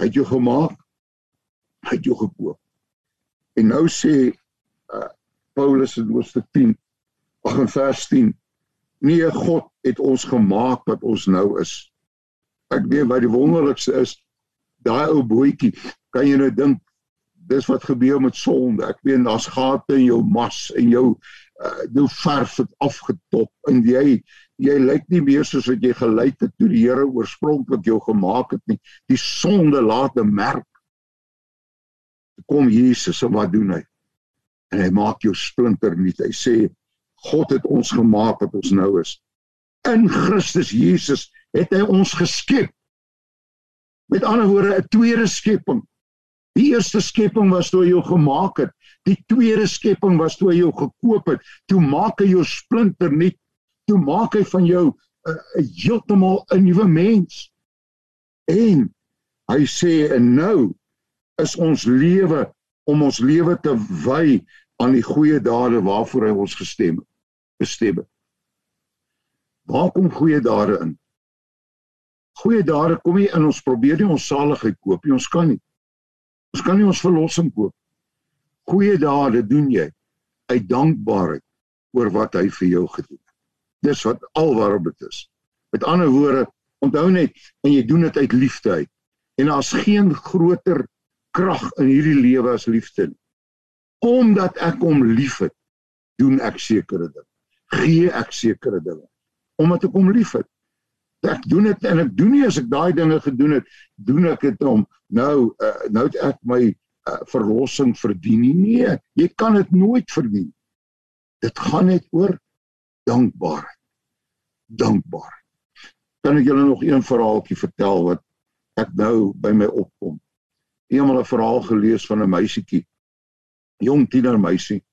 Hy het jou gemaak. Hy het jou gekoop. En nou sê uh, Paulus in Hoofstuk 10, ag in vers 10, nee God het ons gemaak wat ons nou is. Ek weet wat die wonderlikste is, daai ou bootjie, kan jy nou dink dis wat gebeur met sonde. Ek weet daar's gate in jou mas en jou uh jou verf het afgetop en jy jy lyk nie meer soos wat jy gelyk het toe die Here oorspronklik jou gemaak het nie. Die sonde laat 'n merk. Kom Jesus en wat doen hy? En hy maak jou splinter nuut. Hy sê God het ons gemaak wat ons nou is. In Christus Jesus het hy ons geskep. Met ander woorde 'n tweede skepping. Die eerste skepping was toe hy jou gemaak het. Die tweede skepping was toe hy jou gekoop het. Toe maak hy jou splinter nuut. Toe maak hy van jou 'n uh, uh, heeltemal 'n nuwe mens. En hy sê en nou is ons lewe om ons lewe te wy aan die goeie dade waarvoor hy ons gestem het. Bestem. Waar kom goeie dade in? Goeie dade kom nie in ons probeer nie ons saligheid koop nie. Ons kan nie. Ons kan nie ons verlossing koop. Goeie dade doen jy uit dankbaarheid oor wat hy vir jou gedoen het. Dis wat alwaar dit is. Met ander woorde, onthou net en jy doen dit uit liefde uit. En daar's geen groter krag in hierdie lewe as liefde nie. Omdat ek hom liefhet, doen ek sekere dinge. Gee ek sekere dinge omdat ek hom liefhet. Ek doen dit en ek doen nie as ek daai dinge gedoen het, doen ek dit om nou uh, nou ek my uh, verlossing verdien nie. Nee, jy kan dit nooit verdien. Dit gaan net oor dankbaarheid. Dankbaar. Kan ek julle nog een verhaaltjie vertel wat ek nou by my opkom? Eendag 'n verhaal gelees van 'n meisietjie, jong tienermeisie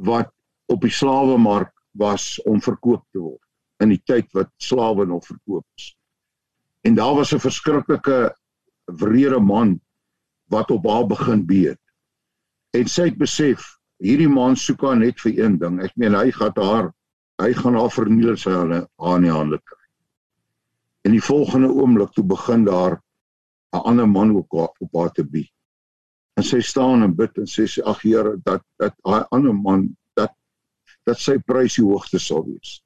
wat op die slawemark was om verkoop te word in die tyd wat slawe nog verkoop is. En daar was 'n verskriklike wrede man wat op haar begin beet. En sy het besef hierdie man soek haar net vir een ding. Ek meen hy gaan haar hy gaan haar verniel sy hulle aan die hande kry. In die volgende oomblik toe begin daar 'n ander man ook op haar te bied. En sy staan en bid en sê ag Here dat dat daai ander man dat dat sy prys die hoogste sal wees.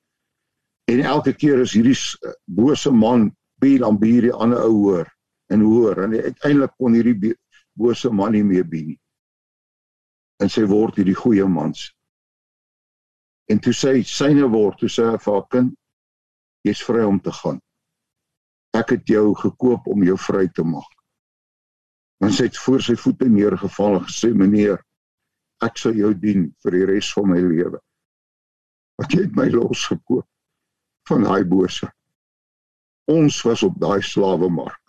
En elke keer is hierdie bose man bied dan bied die ander ou hoor en hoor en uiteindelik kon hierdie bose man nie meer bied nie. En sy word hierdie goeie mans. En toe sê syne word, toe sê hy vir haar kind, jy's vry om te gaan ek het jou gekoop om jou vry te maak. En sy het voor sy voete neergeval en gesê meneer, ek sal jou dien vir die res van my lewe. Wat jy het my losgekoop van daai bose. Ons was op daai slawemark.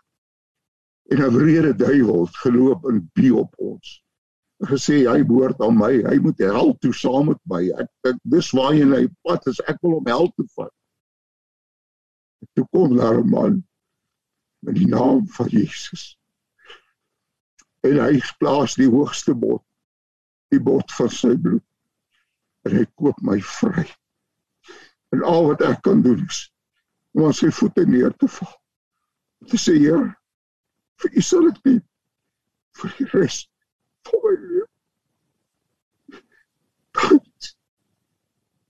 En 'n wrede duiwel het geloop en bie op ons. Gesê hy behoort aan my, hy moet hel toe saam met my. Ek, ek dis waar hy na die pad is, ek wil hom hel toe vat. Toe kom daar 'n man in die naam van Jesus. En hy plaas die hoogste bod, die bod van sy bloed. En hy koop my vry. En al wat ek kan doen is om aan sy voete neer te val. Te sê, Heer, vir u sal ek dien vir die res van my lewe.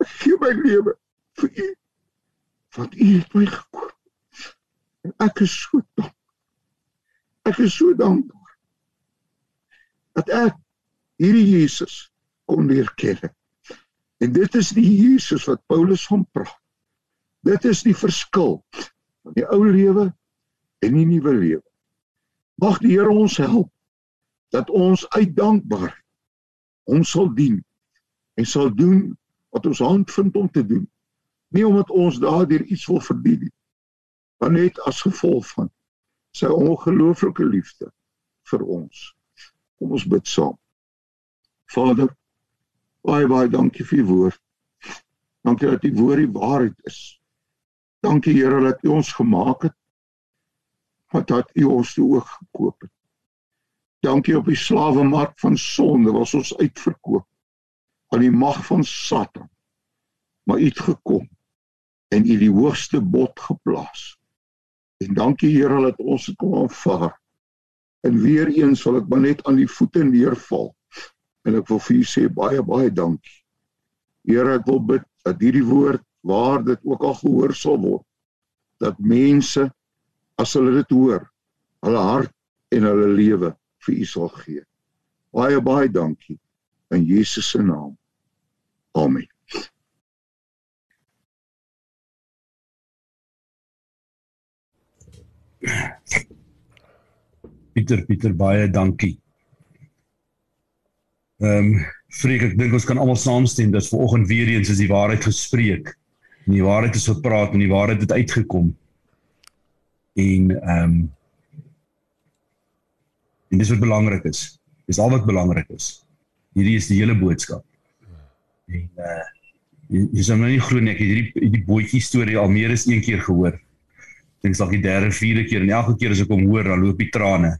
Ek gee my lewe vir u, want u het my gekoop. En ek is so dankbaar. Ek is so dankbaar dat ek hierdie Jesus kon leer ken. En dit is die Jesus wat Paulus van praat. Dit is die verskil van die ou lewe en die nuwe lewe. Mag die Here ons help dat ons uit dankbaarheid ons sal dien en sal doen wat ons hand vind om te doen. Nie omdat ons daardeur iets wil verdien nie, maar net as gevolg van sy ongelooflike liefde vir ons. Kom ons bid saam. Vader, baie baie dankie vir u woord. Dankie dat u woord die waarheid is. Dankie Here dat u ons gemaak het. Wat dat u ons toe ook gekoop het. Dankie op die slawemark van sonde was ons uitverkoop aan die mag van Satan. Maar u het gekom en u die hoogste bod geplaas. En dankie Here dat ons dit kon aanvaar. En weer eens wil ek maar net aan die voete neerval. En ek wil vir u sê baie baie dankie. Here, ek wil bid dat hierdie woord waar dit ook al gehoor sal word dat mense as hulle dit hoor, hulle hart en hulle lewe vir u sal gee. Baie baie dankie in Jesus se naam. Amen. Pieter Pieter baie dankie. Ehm um, Freek ek dink ons kan almal saamstem dat vanoggend weer eens is die waarheid gespreek. En die waarheid is gepraat en die waarheid het uitgekom. En ehm um, en dis wat belangrik is. Dis al wat belangrik is. Hierdie is die hele boodskap. En uh jy sê nou nie glo nie ek het hierdie hierdie bootjie storie al meer as een keer gehoor dink dalk die derde vierde keer en elke keer as ek hom hoor dan loop die trane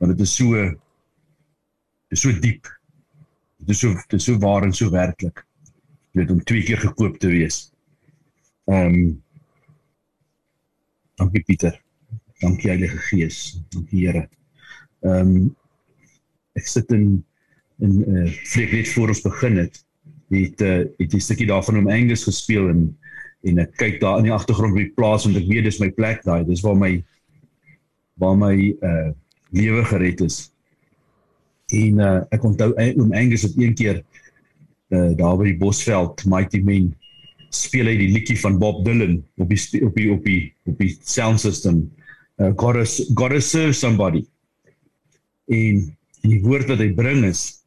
want dit is so dit is so diep. Dit is so dit is so waar en so werklik. Jy weet om twee keer gekoop te wees. Ehm um, dankie Pieter. Dankie Heilige Gees. Dankie Here. Ehm um, ek sit in in eh uh, net voor ons begin het het uh, het 'n stukkie daarvan om Angus gespeel en en ek kyk daar in die agtergrond op die plaas want ek weet dis my plek daai. Dis waar my waar my uh lewe gered is En uh, ek onthou eh, oom Angus het een keer uh, daar by die Bosveld Mighty Men speel hy die liedjie van Bob Dylan op die op die op die op die sound system uh, got to got to serve somebody. En die woord wat hy bring is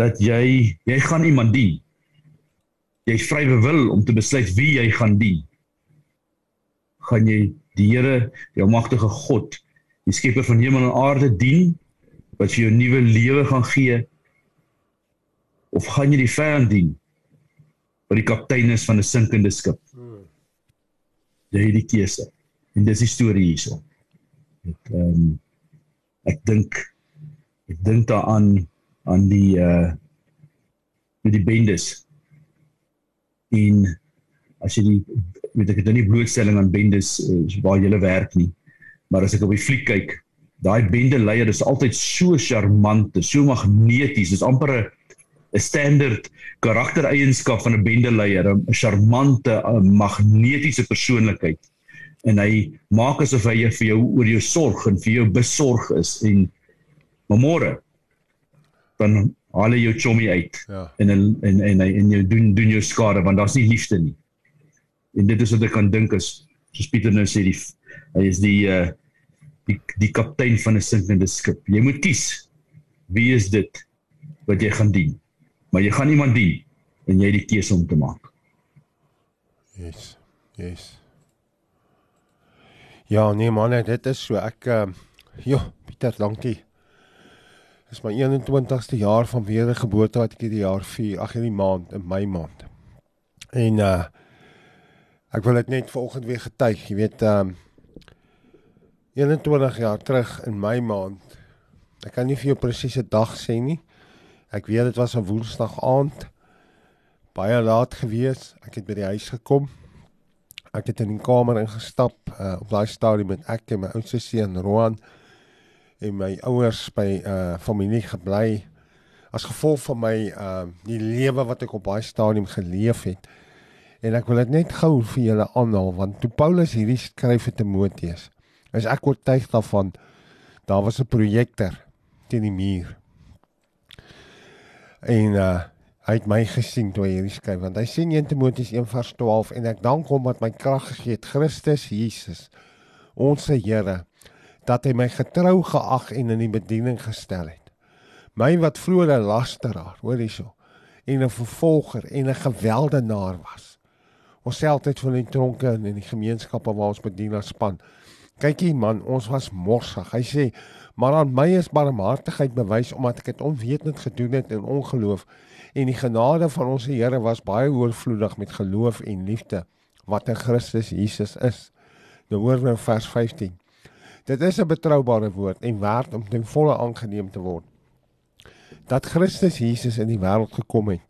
dat jy jy gaan iemand dien. Jy is vry wil om te besluit wie jy gaan dien. Gaan jy die Here, die almagtige God, die skepper van hemel en aarde dien wat vir jou nuwe lewe gaan gee? Of gaan jy die vyand dien? Wat die kaptein is van 'n sinkende skip. Jy het die keuse. En dis die storie hierso. Ek um, ek dink ek dink daaraan aan die uh met die bendes. En as jy die weet ek het nou nie blootstelling aan bendes uh, waar jy werk nie. Maar as ek op die fliek kyk, daai bende leier is altyd so charmant, so magneties. Dis amper 'n 'n standaard karaktereienskap van 'n bende leier, 'n charmante, magnetiese persoonlikheid. En hy maak asof hy vir jou oor jou sorg en vir jou besorg is en môre dan haal hy jou chommy uit. Ja. En en en en hy en jy doen doen jou skade want daar's nie liefde nie. En dit is wat ek kan dink as soos Pieter nou sê die hy is die uh die die kaptein van 'n sinkende skip. Jy moet kies wie is dit wat jy gaan dien. Maar jy gaan iemand dien en jy het die keuse om te maak. Yes. Yes. Ja, nee man, dit is so. Ek uh ja, Pieter, dankie. Dis my 21ste jaar van wedergeboorte wat ek hierdie jaar vier, ag hierdie maand, in my maand. En uh ek wil dit net vanoggend weer getuig, jy weet, um 21 jaar terug in my maand. Ek kan nie vir jou presiese dag sê nie. Ek weet dit was 'n Woensdag aand. Baie laat gewees. Ek het by die huis gekom. Ek het in die kamer ingestap uh, op daai stadium met ek en my oudste seun Roan en my ouers by 'n uh, familie gebly as gevolg van my uh die lewe wat ek op daai stadium geleef het. En ek wil dit net gou vir julle aanhaal want toe Paulus hierdie skryf vir Timoteus is ek oortuig daarvan daar was 'n projektor teen die muur. En uh hy het my gesien toe hy hierdie skryf want hy sien 1 Timoteus 1:12 en ek dank hom dat my krag gegee het Christus Jesus ons Here dat hy my getrou geag en in die bediening gestel het. My wat vroeër 'n lasteraar, hoor hierso, en 'n vervolger en 'n geweldenaar was. Ons self het van die tronke en in die gemeenskappe waar ons bedien as span Kykie man, ons was morsig. Hy sê, maar aan my is barmhartigheid bewys omdat ek dit onwetend gedoen het in ongeloof en die genade van ons Here was baie oorvloedig met geloof en liefde wat in Christus Jesus is. Nou hoor nou vers 15. Dit is 'n betroubare woord en werd om ten volle aangeneem te word. Dat Christus Jesus in die wêreld gekom het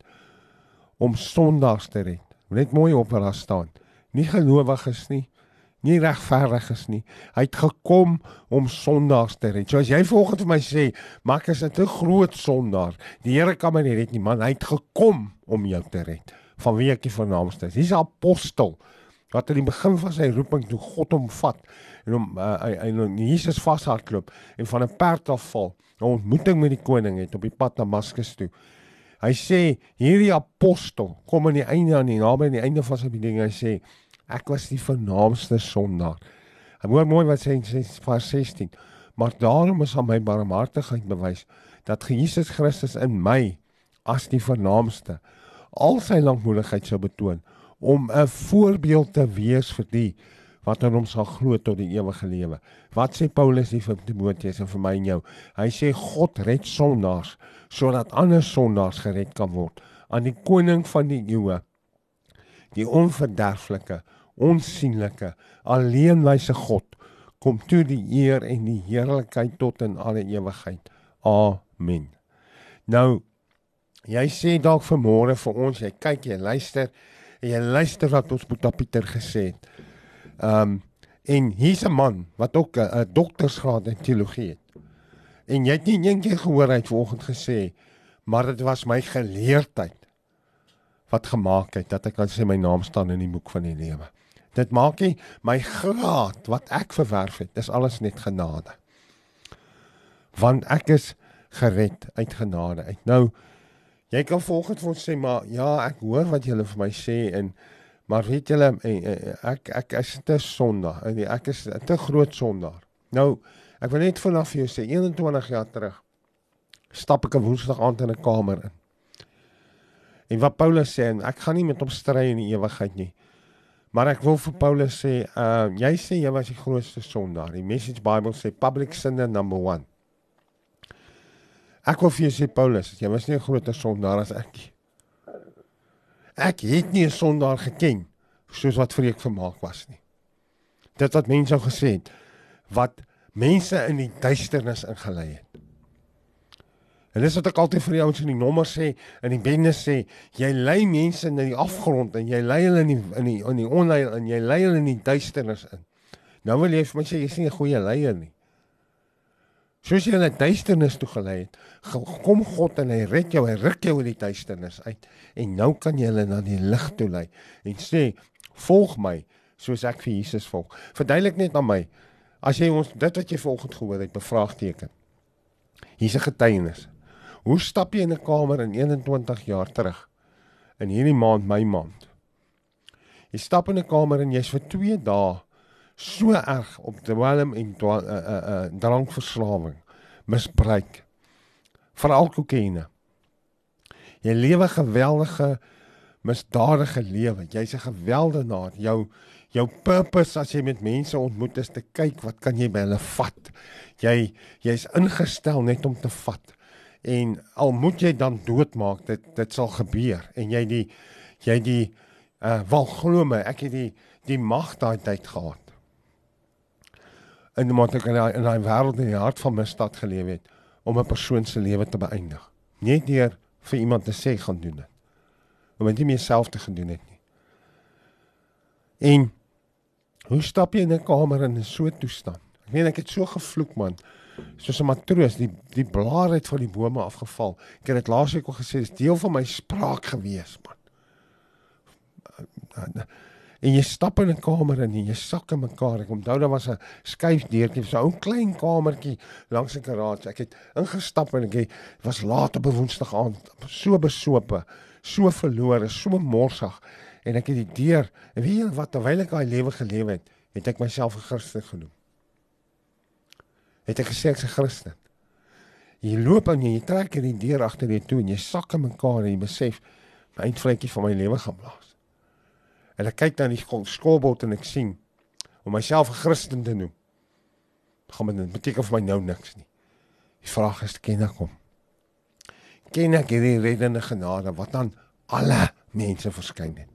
om sondaars te red. Net mooi op daar staan. Nie gelowiges nie, nie regverdig is nie. Hy het gekom om sondaars te red. So as jy volgens my sê, maar ek is 'n te groot sondaar. Die Here kan my nie red nie, man. Hy het gekom om jou te red. Van wie ek die vernaamste is. Hy's 'n apostel wat aan die begin van sy roeping toe God hom vat en hom uh, hy nou Jesus vashardloop en van 'n perd af val. 'n Ontmoeting met die koning het op die pad na Damaskus toe. Hy sê hierdie apostel kom aan die einde aan die naby aan die einde van sy bediening hy sê Ek was die vernaamste sondaar. Ek hoor mooi wat sê in vers 16. Maar daarom is aan my barmhartigheid bewys dat Jesus Christus in my as die vernaamste al sy lankmoedigheid sou betoon om 'n voorbeeld te wees vir die wat aan hom sal glo tot die ewige lewe. Wat sê Paulus hier vir Timoteus en vir my en jou? Hy sê God red sondaars sodat ander sondaars gered kan word aan die koning van die eeue die onverderflike onsigbare alleenwyse God kom toe die eer en die heerlikheid tot in alle ewigheid. Amen. Nou jy sê dalk vanmôre vir ons, jy kyk jy luister jy luister wat ons Boeta Pieter gesê het. Um en hier's 'n man wat ook 'n doktorsgraad in teologie het. En jy het nie eendag gehoor hy het vanoggend gesê maar dit was my geleerdheid wat gemaak het dat ek kan sê my naam staan in die boek van die lewe. Dit maak nie my graad wat ek verwerf het, dis alles net genade. Want ek is gered uit genade uit. Nou jy kan volgens vir ons sê maar ja, ek hoor wat julle vir my sê en maar weet julle eh, eh, ek ek is te sondaar en ek is te groot sondaar. Nou ek wil net vanaf jou sê 21 jaar terug stap ek 'n woensdag aand in 'n kamer in. En wat Paulus sê en ek gaan nie met hom stry in die ewigheid nie. Maar ek wil vir Paulus sê, uh jy sê jy was die grootste sondaar. Die Message Bible sê public sinner number 1. Ek wil vir jou sê Paulus, jy was nie 'n groter sondaar as ek nie. Ek het nie 'n sondaar geken soos wat vreek vermaak was nie. Dit wat mense gesê het wat mense in die duisternis ingelei het. En dis wat ek altyd vir die ouens in die nommer sê en die bende sê, jy lei mense in die afgrond en jy lei hulle in die in die in die onheil en jy lei hulle in die duisternis in. Nou wil jy vir my sê jy is nie 'n goeie leier nie. Soos jy hulle duisternis toe gelei het, kom God en hy red jou, hy ruk jou uit die duisternis uit en nou kan jy hulle na die lig toe lei en sê, "Volg my soos ek vir Jesus volg." Verduidelik net aan my as jy ons dit wat jy volgens gehoor het bevraagteken. Hier's 'n getuienis. Hoe stap jy in 'n kamer in 21 jaar terug? In hierdie maand, my maand. Jy stap in 'n kamer en jy's vir 2 dae so erg op dwelm en uh uh uh drankverslawing, misbruik. Veral kokaine. Jy lewe geweldige misdadige lewe. Jy's 'n geweldenaar. Jou jou purpose as jy met mense ontmoet is te kyk wat kan jy by hulle vat. Jy jy's ingestel net om te vat en al moet jy dan doodmaak dit dit sal gebeur. En jy die jy die uh wel glo my ek het die die mag daai tyd gehad. En moet ek in in 'n wêreld in die hart van misdaad geleef het om 'n persoon se lewe te beëindig. Net deur vir iemand te sê gaan doen dit. Om dit nie myself te gedoen het nie. En hoe stap jy in 'n kamer in so 'n toestand? Ek meen ek het so gevloek man soos 'n matroos die die blare het van die bome afgeval. Ek het dit laasweek al gesê, dis deel van my spraak gewees, man. En jy stap in 'n kamer in en jy sak in mekaar. Ek onthou daar was 'n skuifdeurtjie, so 'n ou klein kamertjie langs 'n garage. Ek het ingestap en ek was laat op 'n Woensdag aand, so besope, so verlore, so morsig en ek het die deur en weet jy wat terwyl ek daai lewe geleef het, het ek myself 'n Christen genoem het ek gesê ek's 'n Christen. Jy loop en jy trek in die deur agter jou toe en jy sak in mekaar en jy besef my eindvletjie van my lewe gaan blaas. En ek kyk dan die skoolbord en ek sien om myself 'n Christen te noem. Gaan dit beteken vir my nou niks nie. Die vraag is ken ek hom? Ken ek hierdie reddende genade wat aan alle mense verskyn het?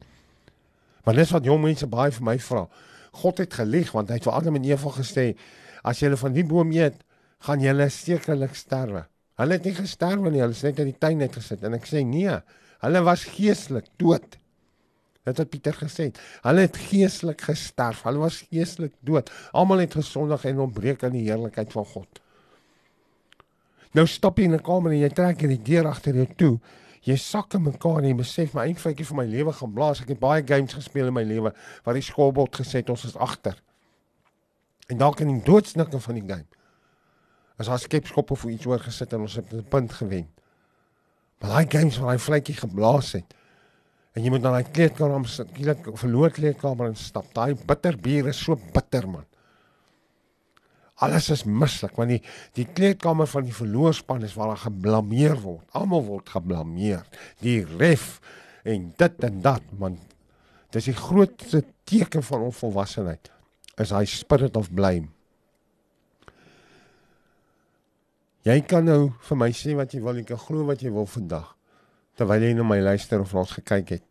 Want dis wat jong mense baie vir my vra. God het gelieg want hy het vir Adam en Eva gesê as jy van die boom eet, gaan jy sekerlik sterwe. Hulle het nie gesterwe nie, hulle het net in die tuin net gesit en ek sê nee, hulle was geestelik dood. Dit het Pieter gesê. Hulle het geestelik gesterf. Hulle was geestelik dood. Almal het gesondig en ontbreek aan die heerlikheid van God. Nou stap jy in 'n kamer en jy trek die deur agter jou toe. Jy sak in mekaar en jy besef my eindfeitjie vir my lewe gaan blaas. Ek het baie games gespeel in my lewe waar die skoolbord gesê ons is agter. En dalk in die doodsnikke van die game. As daar skepskop of iets oor gesit en ons het 'n punt gewen. Maar daai games waar hy vletjie geblaas het. En jy moet dan daai kleedkamer sit, skielik verloor kleedkamer en stap. Daai bitter bier is so bitter man. Alles is mislik want die die kleedkamer van die verloorspan is waar hulle geblameer word. Almal word geblameer. Die ref en dit en dat man. Dis die grootste teken van onvolwassenheid is hy spirit of blame. Jy kan nou vir my sê wat jy wil, jy kan glo wat jy wil vandag. Terwyl jy na my luister of ons gekyk het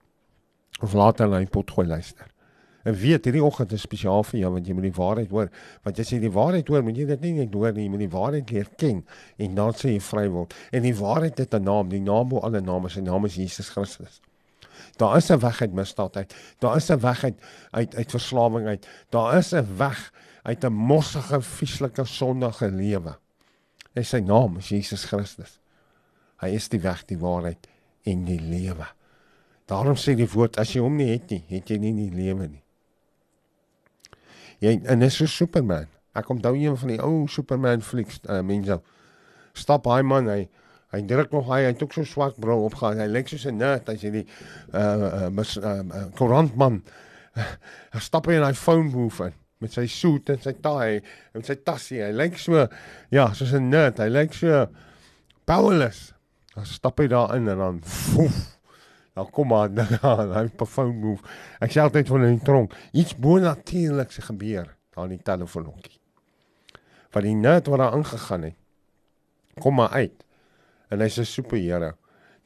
of later na pot gooi luister. En weet hierdie oggend is spesiaal vir jou want jy moet die waarheid hoor. Want jy die waarheid hoor, moet jy dit nie net hoor nie, jy moet die waarheid leer ken en dan sê jy vry word. En die waarheid het 'n naam, die naam bo alle name, sy naam is Jesus Christus. Daar is 'n weg uit misdaad uit. Daar is 'n weg uit uit uit verslawing uit. Daar is 'n weg uit 'n mossige, vieslike, sondige lewe. En sy naam is Jesus Christus. Hy is die weg, die waarheid en die lewe. Daarom sê die woord as jy hom nie het nie, het jy nie die lewe nie. Jy en is so Superman. Ek onthou een van die ou Superman flieks uh, mense Stap hy man hy hy druk nog hy het ook so swart bril opgaan. Hy lyk soos 'n nerd as jy die uh uh, mis, uh, uh koerantman. Hy stap hy in hy phone booth in met sy suit en sy taai en sy tassie. Hy lyk so ja, soos 'n nerd. Hy lyk so powerless. Dan stap hy daar in en dan woef. Dan kom maar dan hy op phone move. Ek sê altyd van die tronk, iets bonatuurliks gebeur daar in die telefoonhokkie. Van die nerd wat daar ingegaan het. Kom maar uit. En hy's 'n superheld.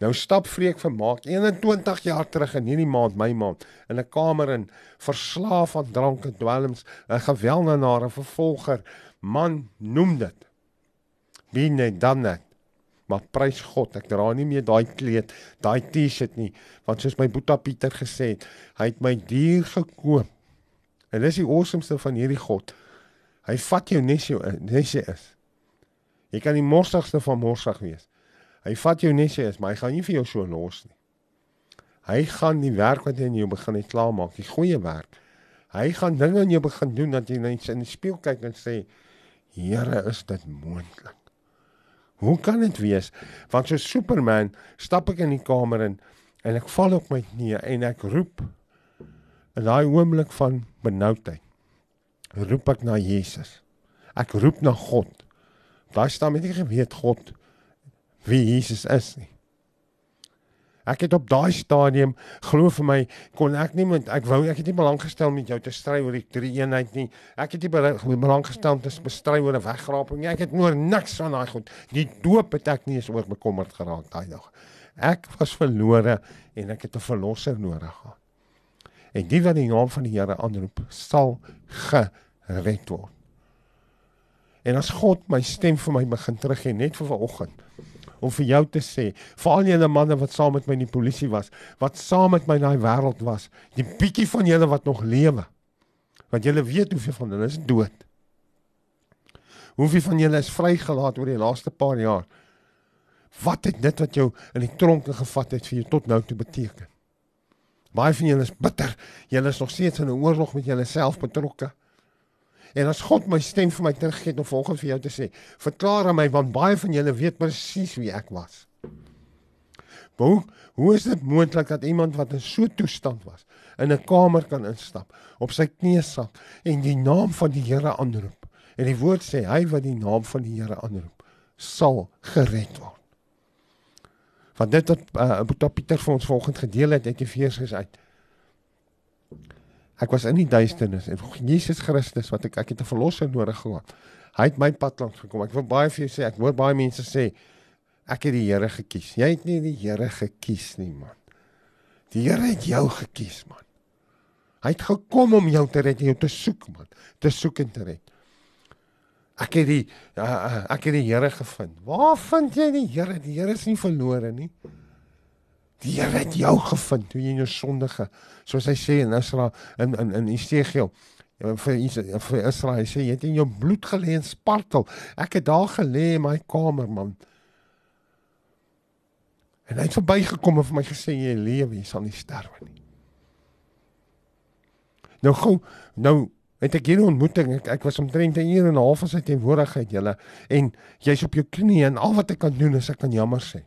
Nou stap Freek vermaak 21 jaar terug in hierdie maand, my maand, in 'n kamer in verslaaf aan drank en dwelms, 'n geweldenare vervolger, man, noem dit. Wie net dan net. Maar prys God, ek dra nie meer daai kleed, daai T-shirt nie, want soos my boetie Pieter gesê het, hy het my duur gekoop. En dis die awesomeste van hierdie God. Hy vat jou net so net jy is. Jy kan die morsigste van morsig wees. Hy vat jou net is, maar hy gaan nie vir jou so los nie. Hy gaan die werk wat hy in jou begin het klaarmaak, die goeie werk. Hy gaan dinge in jou begin doen dat jy net in die spieël kyk en sê, Here, is dit moontlik? Hoe kan dit wees? Want so Superman stap ek in die kamer in en ek val op my knieë en ek roep in daai oomblik van benoudheid. Roep ek na Jesus. Ek roep na God. Daar staan met nie geweet God wie Jesus is nie. Ek het op daai stadium glo vir my kon ek nie met ek wou ek het nie belang gestel met jou te stry oor die drie eenheid nie. Ek het nie belang gestel om te bestry oor 'n wegraping nie. Ek het oor niks van daai goed. Die doop het ek nie eens oor bekommerd geraak daai dag. Ek was verlore en ek het 'n verlosser nodig gehad. En die wat die naam van die Here aanroep, sal gered word. En as God my stem vir my begin teruggee net vir vanoggend om vir jou te sê, veral julle manne wat saam met my in die polisie was, wat saam met my in daai wêreld was, die bietjie van julle wat nog lewe. Want julle weet hoeveel van hulle is dood. Hoeveel van julle is vrygelaat oor die laaste paar jaar? Wat het dit wat jou in die tronke gevat het vir jou tot nou toe beteken? Baie van julle is bitter. Julle is nog steeds in 'n oorlog met julleself betrokke. En as God my stem vir my teruggee om volgens vir jou te sê, verklaar aan my want baie van julle weet presies wie ek was. Hoe hoe is dit moontlik dat iemand wat in so 'n toestand was, in 'n kamer kan instap, op sy knieë sak en die naam van die Here aanroep? En die woord sê hy wat die naam van die Here aanroep, sal gered word. Want dit wat uh, Pieter vir ons volgens gedeel het uit Efesiërs uit. Ek was in die duisternis en Jesus Christus wat ek ek het 'n verlosser nodig gehad. Hy het my pad langs gekom. Ek wil baie vir jou sê, ek hoor baie mense sê ek het die Here gekies. Jy het nie die Here gekies nie, man. Die Here het jou gekies, man. Hy het gekom om jou te red, jou te soek, man, te soek en te red. Ek het die uh, ek het die Here gevind. Waar vind jy die Here? Die Here is nie verlore nie. Die Here het jou gevind toe jy in jou sondige, soos hy sê in Israel in in in Esegiel vir vir Israel hy sê jy het in jou bloed gelê en spartel. Ek het daar gelê in my kamer man. En hy het verbygekom en vir my gesê jy lewe, jy sal nie sterwe nie. Nou gou, nou het ek hierdie ontmoeting, ek, ek was omtrent 'n uur en 'n half in sy teenwoordigheid julle en jy's op jou knie en al wat ek kan doen is ek kan jammer sê.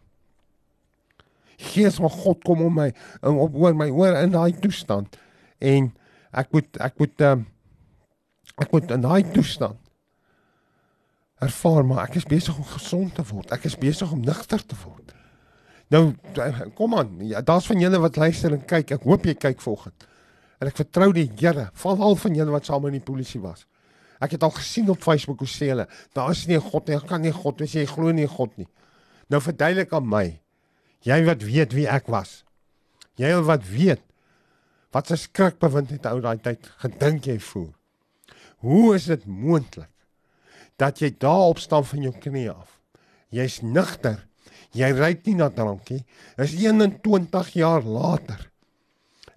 Gees van God kom om my op oor my oor in daai toestand en ek moet ek moet um, ek moet in daai toestand ervaar maar ek is besig om gesond te word. Ek is besig om nugter te word. Nou kom aan, ja, daar's van julle wat luister en kyk. Ek hoop jy kyk volgende. En ek vertrou die Here, veral van julle wat saam in die polisie was. Ek het al gesien op Facebook hoe sê hulle, daar is nie 'n God nie, ek kan nie God wees jy glo nie God nie. Nou verduidelik aan my, Jy wat weet wie ek was. Jy wat weet wat 'n skrikbewind het ou daai tyd gedink jy voel. Hoe is dit moontlik dat jy daar op staan van jou knie af? Jy's nigter. Jy ry nie na drankie. Is 21 jaar later.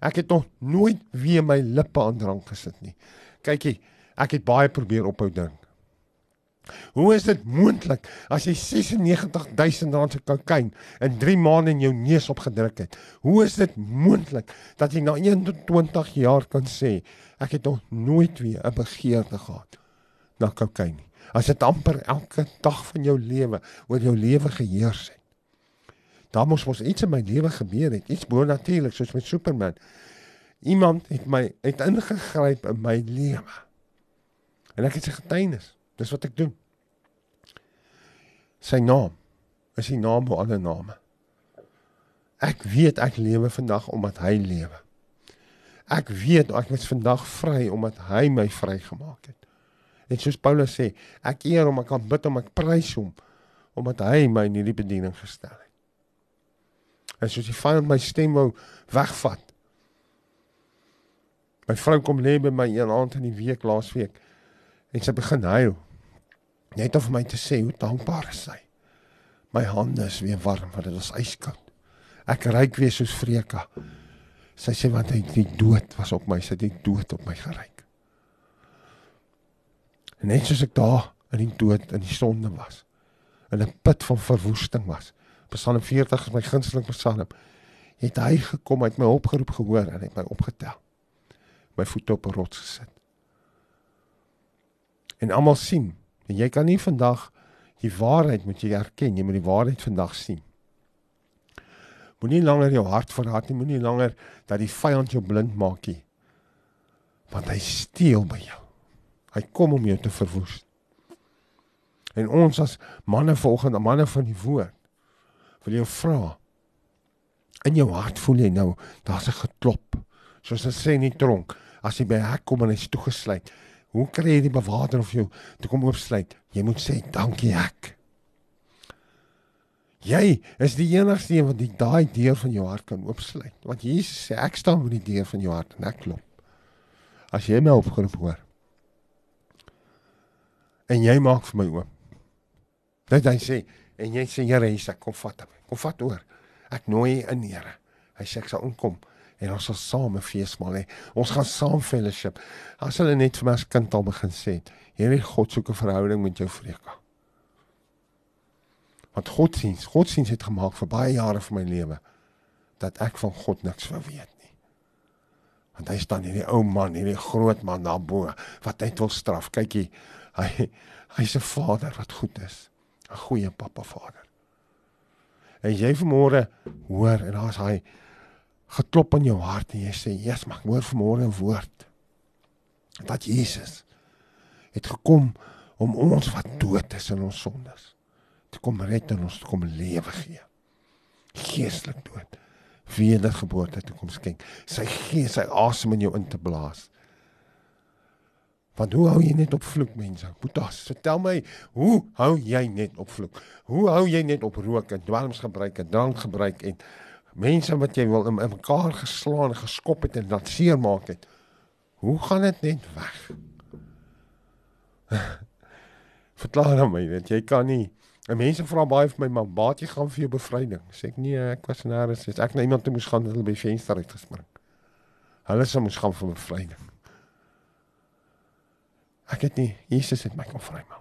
Ek het nog nooit weer my lippe aan drank gesit nie. Kykie, ek het baie probeer ophou drink. Hoe is dit moontlik as jy 96000 rand se kokain in 3 maande in jou neus opgedruk het? Hoe is dit moontlik dat jy na 21 jaar kan sê ek het nog nooit weer 'n begeerte gehad na kokain nie. As dit amper elke dag van jou lewe oor jou lewe geheers het. Daar moes mos iets in my lewe gebeur het, iets bonatuurlik soos met Superman. Iemand het my het ingegryp in my lewe. En ek het sy getuienis. Dis wat ek doen. Sy naam is die naam bo alle name. Ek weet ek lewe vandag omdat hy lewe. Ek weet ek is vandag vry omdat hy my vrygemaak het. En soos Paulus sê, ek eer hom, ek kan bid hom, ek prys hom omdat hy my in hierdie bediening gestel het. En soos die vyand my stem wou wegvat. My vrou kom lê by my een aand in die week laasweek en sy begin huil. Net om vir my te sê hoe dankbaar is sy. My hande is weer warm want dit was yskoud. Ek ryik weer soos Freka. Sy sê want hy die dood was op my, sy het die dood op my geryk. En net soos ek daar in die dood in die sonde was, in 'n put van verwoesting was. Psalm 40 is my gunsteling psalm. Het hy gekom uit my opgeroep gehoor en het my opgetel. My voete op 'n rots gesit. En almal sien, en jy kan nie vandag die waarheid moet jy erken, jy moet die waarheid vandag sien. Moenie langer jou hart verraad nie, moenie langer dat die vyand jou blind maak nie. Want hy steel by jou. Hy kom om jou te verwoes. En ons as manne volgende manne van die woord wil jou vra. In jou hart voel jy nou daar's 'n geklop. Soos hulle sê in die tronk, as jy by hek kom en hy's toegesluit, hoe kry jy die bewaarder of jou te kom oopsluit? Jy moet sê dankie hek. Jy is die enigste een wat die daai deur van jou hart kan oopsluit. Want Jesus sê ek staan by die deur van jou hart en ek klop. As jy my opgeroep hoor, en jy maak vir my oop. Dit hy sê en jy sê Here Jesus kom vat hom. Kom vat oor. Ek nooi in Here. Hy sê ek sal inkom en ons sal saam 'n feesmaal hê. Ons gaan saam fellowship. As hulle net vir my as kind al begin sê, Here God soek 'n verhouding met jou vreka. Want God sien, God sien het gemaak vir baie jare van my lewe dat ek van God niks wou weet nie. Want hy staan hierdie ou man, hierdie groot man daarbo wat net wil straf. Kyk hier, Hy hy's 'n vader wat goed is. 'n Goeie pappa vader. En jy vanmôre hoor en daar's hy geklop in jou hart en jy sê, "Jesus, mag hoor vanmôre 'n woord." Dat Jesus het gekom om ons wat dood is in ons sondes te kom red en ons te kom lewe gee. Geestelik dood. Wedergeboorte te kom skenk. Sy gees, sy asem in jou in te blaas. Want hoe hou jy net op vloek mense? Boetas, vertel my, hoe hou jy net op vloek? Hoe hou jy net op rook en dwelms gebruik en drank gebruik en mense wat jy wil in, in mekaar geslaan geskop het en laat seermaak het? Hoe gaan dit net weg? Verklaar aan my, weet jy kan nie. En mense vra baie vir my, maar baat jy gaan vir jou bevryding? Sê ek nee, ek was nêrens, ek na iemand toe moes gaan, hulle by venster uitgespring. Hulle sou moes gaan vir bevryding. Ek het nie Jesus het my kom vrymaak.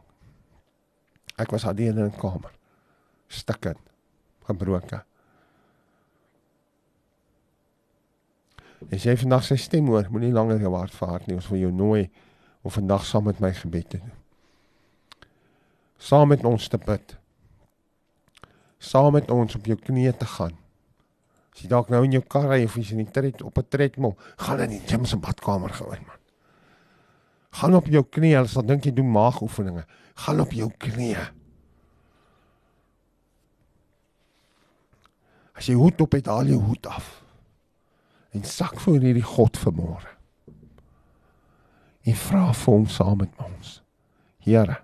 Ek was alleen in 'n kamer. Stikken. Gebroke. As jy vandag sy stem hoor, moenie langer jou hart verhard nie. Ons wil jou nooi om vandag saam met my gebed te doen. Saam met ons te bid. Saam met ons op jou knieë te gaan. As jy dalk nou in jou kar ry of jy's in die tred op 'n tredmil, gaan in die gym se badkamer gaan, man. Gaan op jou knieë, as jy dink jy doen maagoefeninge. Gaan op jou knieë. As jy hoed op het, haal jou hoed af. En sak voor hierdie God vanmôre. En vra vir hom saam met ons. Here,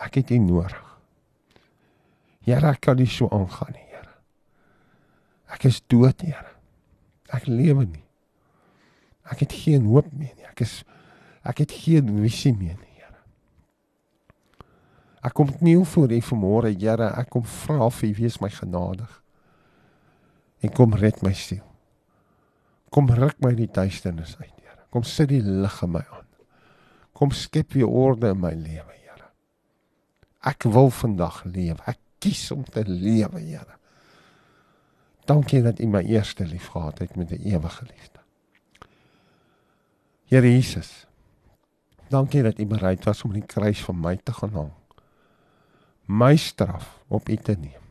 ek het U nodig. Here, ek kan nie so aangaan nie, Here. Ek is dood, Here. Ek lewe nie. Ek het geen hoop meer nie. Ek is Ek het geen visie meer nie, Here. Ek kom kniel voor U vanmôre, Here. Ek kom vra vir U wees my genadig. En kom red my siel. Kom ruk my die duisternis uit, Here. Kom sit die lig in my aan. Kom skep weer orde in my lewe, Here. Ek wil vandag lewe. Ek kies om te lewe, Here. Dankie dat U my eerste lief gehad het met 'n ewige liefde. Here Jesus, Dankie dat U bereid was om die kruis vir my te gaan hang. My straf op U te neem.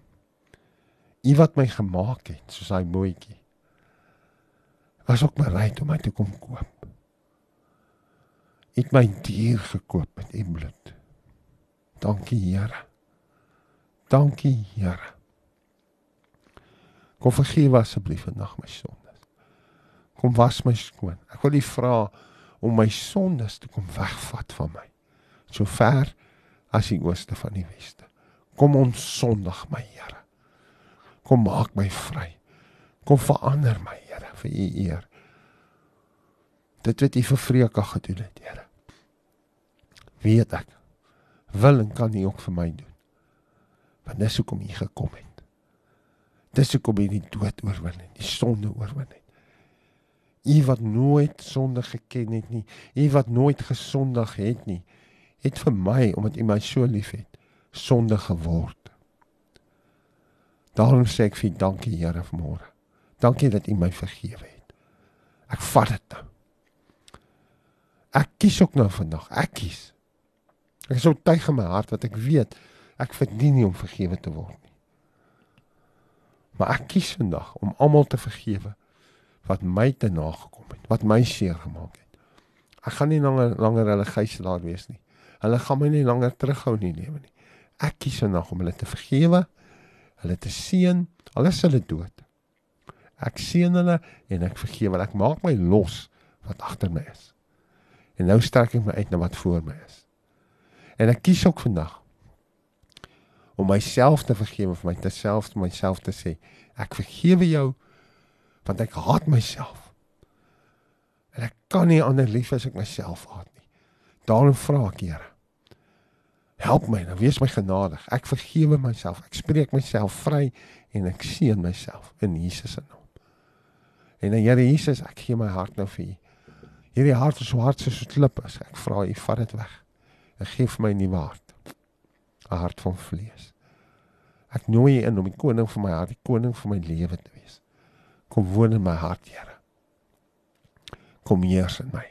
U wat my gemaak het soos hy boetjie. Was ook bereid om my te kom koop. Het my dier gekoop met U bloed. Dankie Here. Dankie Here. Kom vergewe asseblief vandag my sondes. Kom was my skoon. Ek wil U vra om my sondes te kom wegvat van my. So ver as die ooste van die weste. Kom ons sondig my Here. Kom maak my vry. Kom verander my Here vir U eer. Dit wat U vir Freka gedoen het, Here. Weet ek wil en kan U ook vir my doen. Want dis hoekom U gekom het. Dis hoekom U die dood oorwin het, die sonde oorwin het. U wat nooit sonde geken het nie, u wat nooit gesondig het nie, het vir my omdat u my so liefhet, sonde geword. Daarom sê ek vir dankie Here vanmôre. Dankie dat u my vergewe het. Ek vat dit nou. Ek kies ook nou vandag. Ek kies. Ek is so tuig in my hart wat ek weet ek verdien nie om vergewe te word nie. Maar ek kies vandag om almal te vergewe wat my te nagekom het, wat my seer gemaak het. Ek gaan nie langer langer hulle gijslaer wees nie. Hulle gaan my nie langer terughou nie lewe nie. Ek kies vandag om hulle te vergewe, hulle te seën, al is hulle dood. Ek seën hulle en ek vergewe hulle. Ek maak my los wat agter my is. En nou strek ek my uit na wat voor my is. En ek kies ook vandag om myself te vergewe vir my te self te myself te sê ek vergewe jou want ek haat myself en ek kan nie ander lief as ek myself haat nie daarom vra ek Here help my nou wees my genadig ek vergewe myself ek spreek myself vry en ek seën myself in Jesus se naam en dan Here Jesus ek gee my hart nou vir u hierdie hart is so hard soos 'n klip is ek vra u vat dit weg en gee vir my 'n nuwe hart 'n hart van vlees. Ek nooi U in om die koning van my hart, die koning van my lewe te wees. Kom woon in my hart, Here. Kom heers in my.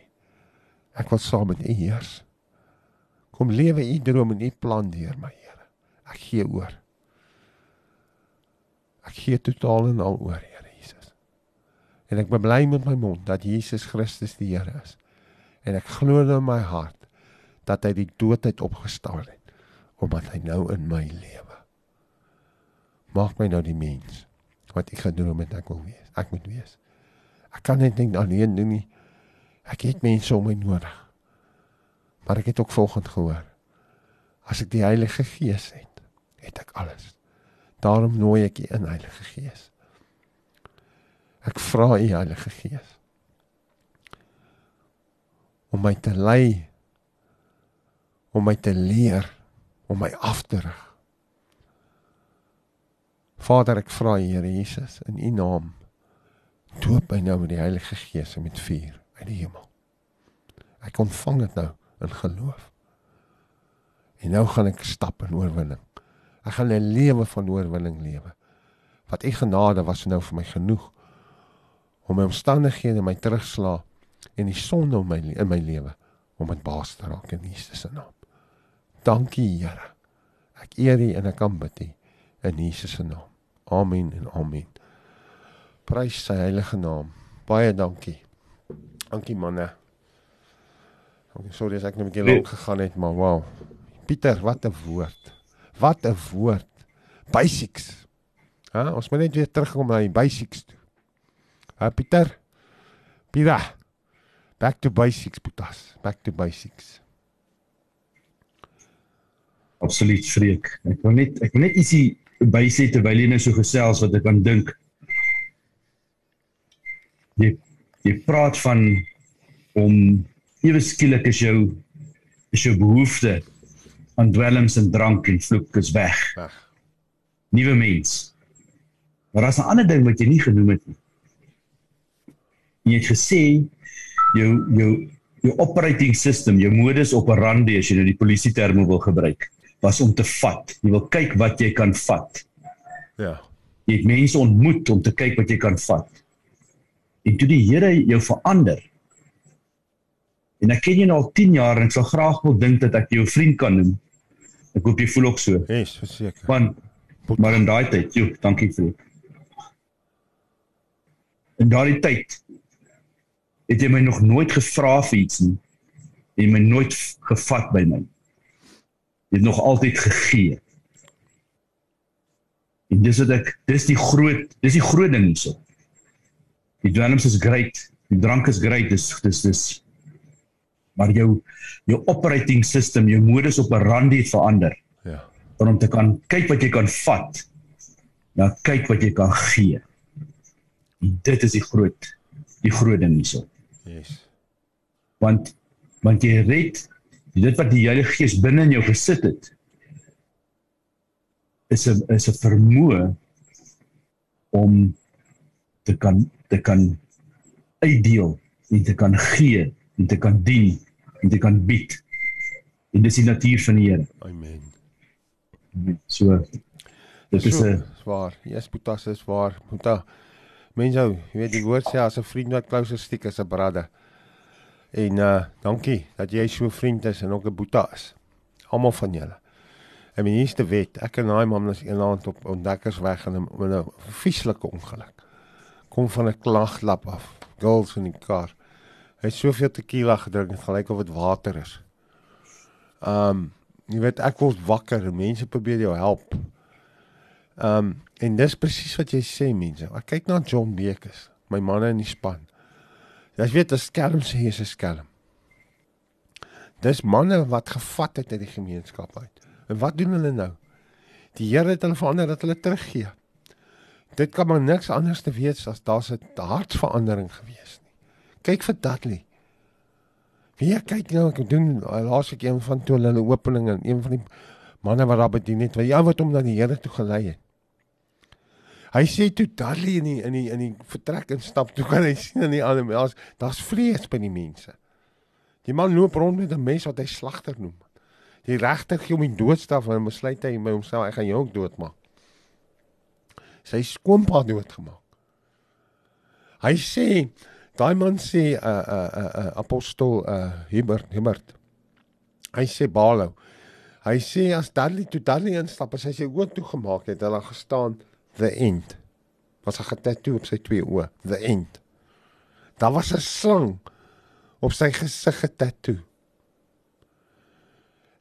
Ek wil saam met U heers. Kom lewe U droom en U plan deur my, Here. Ek gee oor. Ek gee totaal en al oor, Jesus. En ek bly met my mond dat Jesus Christus die Here is. En ek glo in my hart dat hy die doodheid opgestaan het omdat hy nou in my lewe. Maak my nou die mens wat ek gedroom het ek wil wees. Ek moet wees. Ek kan net dink alleen doen nie. Ek het mense om my nodig. Maar ek het ook volgend gehoor. As ek die Heilige Gees het, het ek alles. Daarom nooi ek U in Heilige Gees. Ek vra U Heilige Gees om my te lei om my te leer om my af te rig. Vader, ek vra Here Jesus in U naam doop my nou met die Heilige Gees en met vuur uit die hemel. Ek ontvang dit nou in geloof. En nou gaan ek stap in oorwinning. Ek gaan 'n lewe van oorwinning lewe. Wat U genade was nou vir my genoeg om my omstandighede my terugsla en die sonde in my in my lewe om dit baas te raak in Jesus se naam. Dankie Here. Ek eer U en ek aanbid U in Jesus se naam. Amen en amen. Prys sy heilige naam. Baie dankie. Dankie manne. Ek sorry as ek net 'n bietjie lank gegaan het, maar wow. Pieter, wat 'n woord. Wat 'n woord. Basics. Ha, ons moet net weer terugkom na die basics toe. Ha Pieter. Pieter. Back to basics, putas. Back to basics. Absoluut vreek. Ek wil net ek wil net ietsie bysê terwyl jy nou so gesels wat ek aan dink. Jy jy praat van om ewe skielik is jou is jou behoefte aan dwelms en drank en vloek is weg. Weg. Nuwe mens. Maar daar's 'n ander ding wat jy nie genoem het nie. Jy het gesê jou jou jou operating system, jou modus operandi as jy nou die polisie terme wil gebruik, was om te vat. Jy wil kyk wat jy kan vat. Ja. Jy het mense ontmoet om te kyk wat jy kan vat. En toe die Here jou verander, En ek ken jou nou al 10 jaar en ek sal graag wil dink dat ek jou vriend kan noem. Ek hoop jy voel ook so. Yes, verseker. Want maar in daai tyd, joe, dankie vriend. In daardie tyd het jy my nog nooit gevra vir iets nie. Jy het my nooit gevat by my. Jy het nog altyd gegee. En dis wat ek dis die groot dis die groot ding hierso. Die dwelms is great. Die drank is great. Dis dis dis maar jou jou operating system, jou modus operandi het verander. Ja. Van om te kan kyk wat jy kan vat. Na kyk wat jy kan gee. En dit is die groot die groot ding hierso. Yes. Want want jy red dit wat die Heilige Gees binne in jou gesit het is 'n is 'n vermoë om te kan te kan uitdeel en te kan gee en te kan dien en te kan bied. En dis die natuur van die Here. Amen. So dit is 'n swaar. Yes, Boetas is waar. Boeta. Mense, jy weet die woord sê as 'n vriend wat closer stiek as 'n brother. En uh dankie dat jy so vriend is en ook 'n Boeta is. Almal van julle. En my eerste wet, ek en daai man was eendag op ontdekkersweg in 'n 'n vieslike ongeluk. Kom van 'n klaglap af. Girls in die kar. Hy het soveel tequila gedrink en gelyk of dit water is. Um jy weet ek word wakker en mense probeer jou help. Um en dis presies wat jy sê mense. Ek kyk na John Bekes, my manne in die span. Jy weet 'n skelm sê jy is 'n skelm. Dis manne wat gevat het uit die gemeenskap uit. En wat doen hulle nou? Die Here het hulle verander dat hulle teruggee. Dit kan maar niks anders te wees as daar's 'n hartsverandering gewees nie. Kyk vir Dudley. Wie kyk nou ek doen laas ek een van toe hulle opening en een van die manne wat daar bedien het, wat ja wat hom na die Here toe gelei het. Hy sê toe Dudley in die in die in die vertrek instap, toe kan hy sien aan die ander daar's daar's vrees by die mense. Die man loop rond met 'n mes wat hy slagter noem. Die regter gee hom die doodstraf en besluit hy by homself hy gaan jou ook doodmaak. Sy skoonpa doodgemaak. Hy sê daai man sê 'n uh, 'n uh, 'n uh, uh, apostel uh Hubert Hubert. Hy sê Balo. Hy sê as Dudley toe Dudley instap, as hy sy oë toe gemaak het, daar gestaan the end. Was 'n getatoe op sy twee oë, the end. Daar was 'n slang op sy gesig getatoe.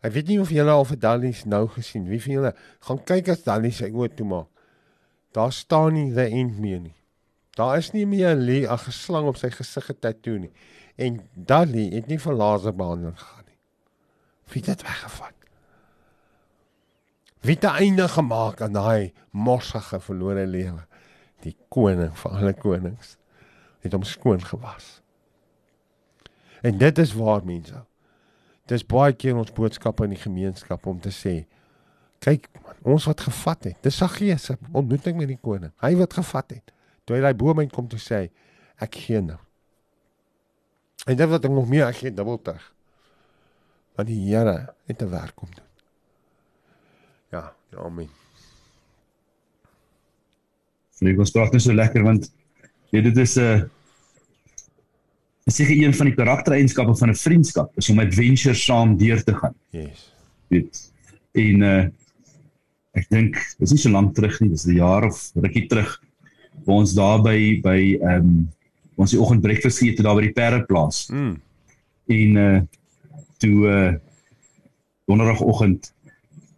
Ek weet nie of julle al vir Dudley nou gesien. Wie van julle gaan kyk as Dudley sy oë toe maak? Daar staan nie the end meer nie. Daar is nie meer 'n lê 'n geslang op sy gesig getatoe nie. En Dudley het nie vir laserbehandeling gegaan nie. Wie dit weggevat? Wie het 'n einde gemaak aan daai morsige verlore lewe? Die koning van alle konings het hom skoon gewas. En dit is waar mense. Dis baie keer ons boodskap in die gemeenskap om te sê kyk man, ons wat gevat het. Dis Saggeus ontmoeting met die koning. Hy wat gevat het. Toe hy daai boom uit kom te sê ek gee nou. En dit wat ek nog meer ek gee dubbel terug. Want die Here het 'n werk om doen. Ja, ja, amen. Vriend, ons praat net so lekker want jy dit is 'n uh, seker een van die karaktereienskappe van 'n vriendskap is om adventure saam deur te gaan. Yes. Weet. En uh ek dink dis nie so lank terug nie, dis 'n jaar of rukkie terug waar ons daar by by ehm um, ons die oggend breakfast geëet daar by die perdeplaas. Mm. En uh toe uh donderdagoggend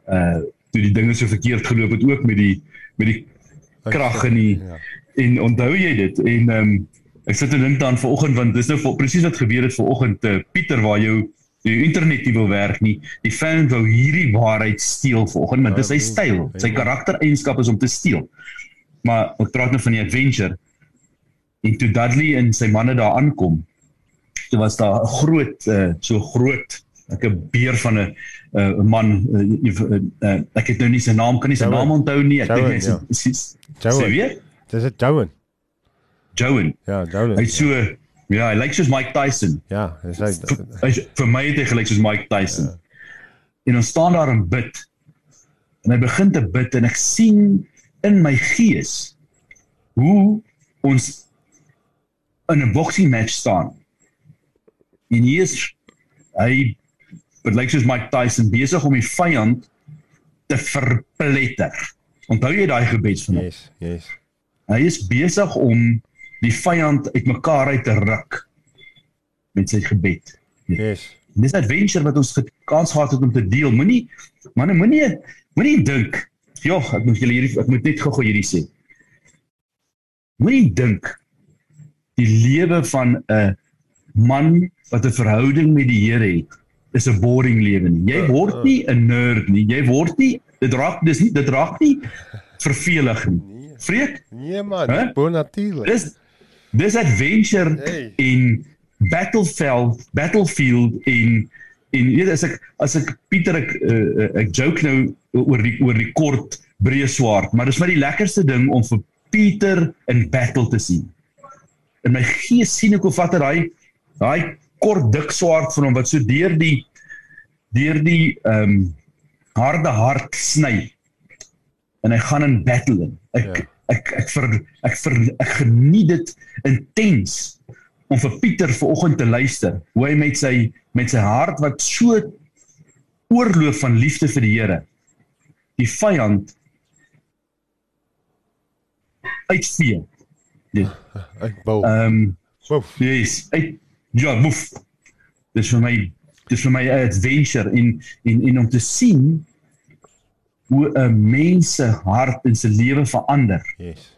uh toe die dinge so verkeerd geloop het ook met die met die krag in die Ja. en onthou jy dit? En ehm um, ek sit en dink dan vanoggend want dis nou presies wat gebeur het vanoggend uh, Pieter waar jou die internet nie wil werk nie. Die fan wou hierdie waarheid steel vanoggend want Ja, dis sy nee, styl. Sy nee. karaktereienskap is om te steel. Maar ek praat nou van die adventure. En toe Dudley en sy manne daar aankom toe was daar 'n groot uh, so groot ek 'n beer van 'n 'n man uh, uh, uh, ek het nou nie sy naam kan nie sy Joan. naam onthou nie ek dink hy's ja. sê weer Dis 'n Joan. Joan Ja, Joan. Hy's so ja, hy lyk soos Mike Tyson. Ja, dis hy. Hy vir my het hy gelyk soos Mike Tyson. Ja. En ons staan daar en bid. En hy begin te bid en ek sien in my gees hoe ons in 'n boksing match staan. En is hy dit lyk soos Mike Tyson besig om die vyand te verpletter. Onthou jy daai gebed van hom? Yes, yes. Hy is besig om die vyand uitmekaar uit te ruk met sy gebed. Yes. En dis 'n adventure wat ons kans gehad het om te deel. Moenie manne moenie moenie dink, "Ja, ek moet julle hierdie ek moet net gou-gou hierdie sê." Moenie dink die lewe van 'n man wat 'n verhouding met die Here het is 'n boring lewe nie. Jy word nie 'n nerd nie. Jy word nie dit raak dis nie dit raak nie vervelig nie. Vreek? Nee man, Hè? bonatuurlik. Dis dis adventure Hey. in battlefield battlefield in in weet as ek as ek Pieter ek uh, ek joke nou oor die oor die kort breë swaard, maar dis maar die lekkerste ding om vir Pieter in battle te sien. In my gees sien ek hoe vat hy daai kort dik swaard van hom wat so deur die deur die ehm um, harde hart sny. En hy gaan in battle in. Ek Ja. ek ek ver ek ver ek geniet dit intens om vir Pieter vanoggend te luister hoe hy met sy met sy hart wat so oorloop van liefde vir die Here die vyand uitvee. Dit Ek bou. ehm um, Woef. Yes, uit ja, moef. Dis vir my dis vir my 'n adventure in in in om te sien hoe 'n mens se hart en se lewe verander. Yes.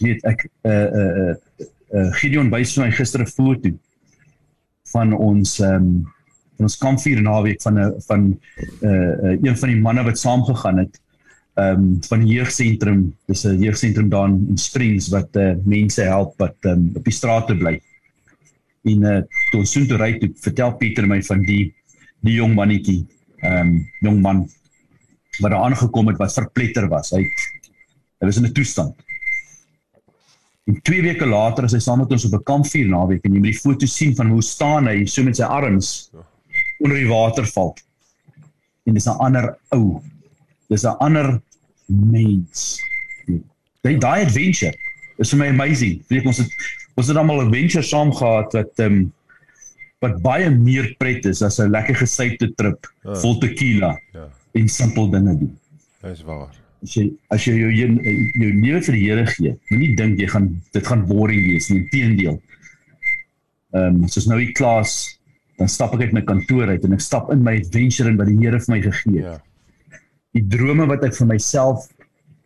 Weet ek uh uh uh, uh Gideon wys vir my gister 'n foto van ons ehm um, van ons kampvuur naweek van 'n van uh, uh een van die manne wat saamgegaan het ehm um, van die jeugsentrum dis 'n jeugsentrum daar in Springs wat uh, mense help wat um, op die strate bly. En uh toe ons soontoe ry toe vertel Pieter my van die die jong mannetjie ehm um, jong man wat daar aangekom het wat verpletter was. Hy het- hy was in 'n toestand. En 2 weke later is hy saam met ons op 'n kampvuur naweek en jy moet die foto sien van hoe staan hy so met sy arms onder die waterval. En dis 'n ander ou. Dis 'n ander mens. Daai daai adventure is vir my amazing. Weet ons het ons het almal 'n adventure saam gehad wat ehm um, wat baie meer pret is as 'n lekker gesuipte trip Ja. vol tequila Ja, en simpel dinge doen. dis waar. As jy as jy jou jou, jou lewe vir die Here gee, moenie dink jy gaan dit gaan boring wees nie, inteendeel. Ehm um, soos nou die klas, dan stap ek uit my kantoor uit en ek stap in my adventure in wat die Here vir my gegee het. Ja. Die drome wat ek vir myself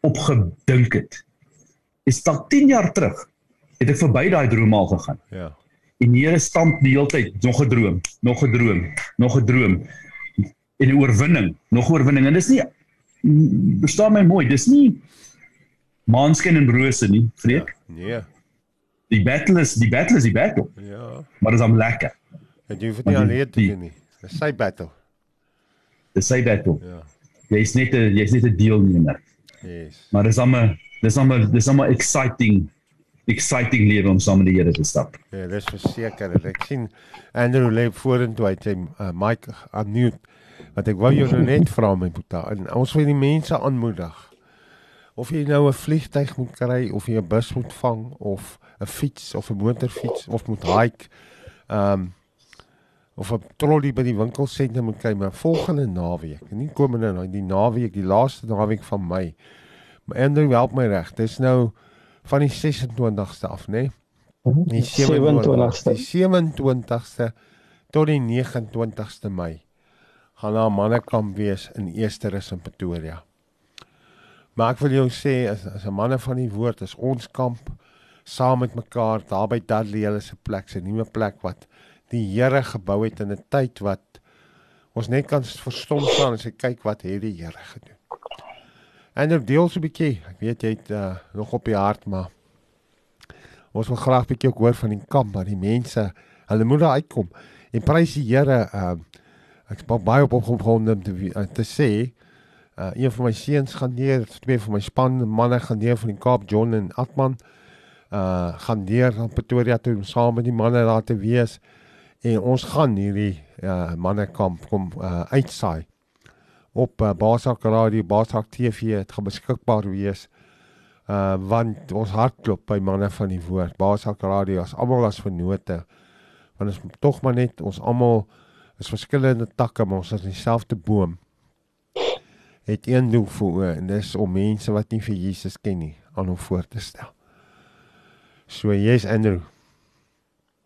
opgedink het. Is dalk 10 jaar terug het ek verby daai drome al gegaan. Ja. En die Here stamp die hele tyd nog 'n droom, nog 'n droom, nog 'n droom. En 'n oorwinning, nog 'n oorwinning. En dis nie verstaan my mooi, dis nie maanskyn en rose nie, vreek. Nee. Die battle is die battle is die battle, Ja. maar dit is om lekker. En jy hoef Maar nie alleen te doen nie. Dis sy battle. Dis sy battle. Ja. Jy's net 'n jy's net 'n deelnemer. Yes. Maar dis almal dis almal dis almal exciting exciting lewe om saam met die Here te stap. Ja, dis verseker. Ek sien Andrew lê vorentoe uit sy uh, mic unmute. Want ek wou jou nou net vra my boeta. En ons wil die mense aanmoedig. Of jy nou 'n vliegtyg moet kry of jy 'n bus moet vang of 'n fiets of 'n motorfiets of moet hike. Um of 'n trolley by die winkelsentrum moet kry, maar volgende naweek, nie komende nou die naweek, die laaste naweek van Mei. Maar Andrew help my reg. Dis nou van die 26ste af, né? Nee? Die 27ste. Die 27ste tot die 29ste Mei gaan daar 'n mannekamp wees in Esterus in Pretoria. Maar ek wil jou sê as as 'n manne van die woord is ons kamp saam met mekaar daar by Dudley hulle se plek, 'n nuwe plek wat die Here gebou het in 'n tyd wat ons net kan verstom staan en sê kyk wat het die Here gedoen. En er deel so 'n bietjie. Ek weet jy het uh, nog op die hart, maar ons wil graag bietjie ook hoor van die kamp, maar die mense, hulle moet daar uitkom. En prys die Here, uh, ek is baie op opgewonde om te uh, te sê uh een van my seuns gaan neer, twee van my span manne gaan neer van die Kaap, John en Atman. Uh gaan neer aan Pretoria toe om saam met die manne daar te wees. En ons gaan hierdie uh mannekamp kom uh uitsaai op uh, Basak Radio, Basak TV, dit gaan beskikbaar wees. Uh want ons hart klop by manne van die woord. Basak Radio, as almal as vennote Want is tog maar net ons almal is verskillende takke, maar ons is dieselfde boom. Het een doel voor oë en dis om mense wat nie vir Jesus ken nie aan hom voor te stel. So jy's Andrew.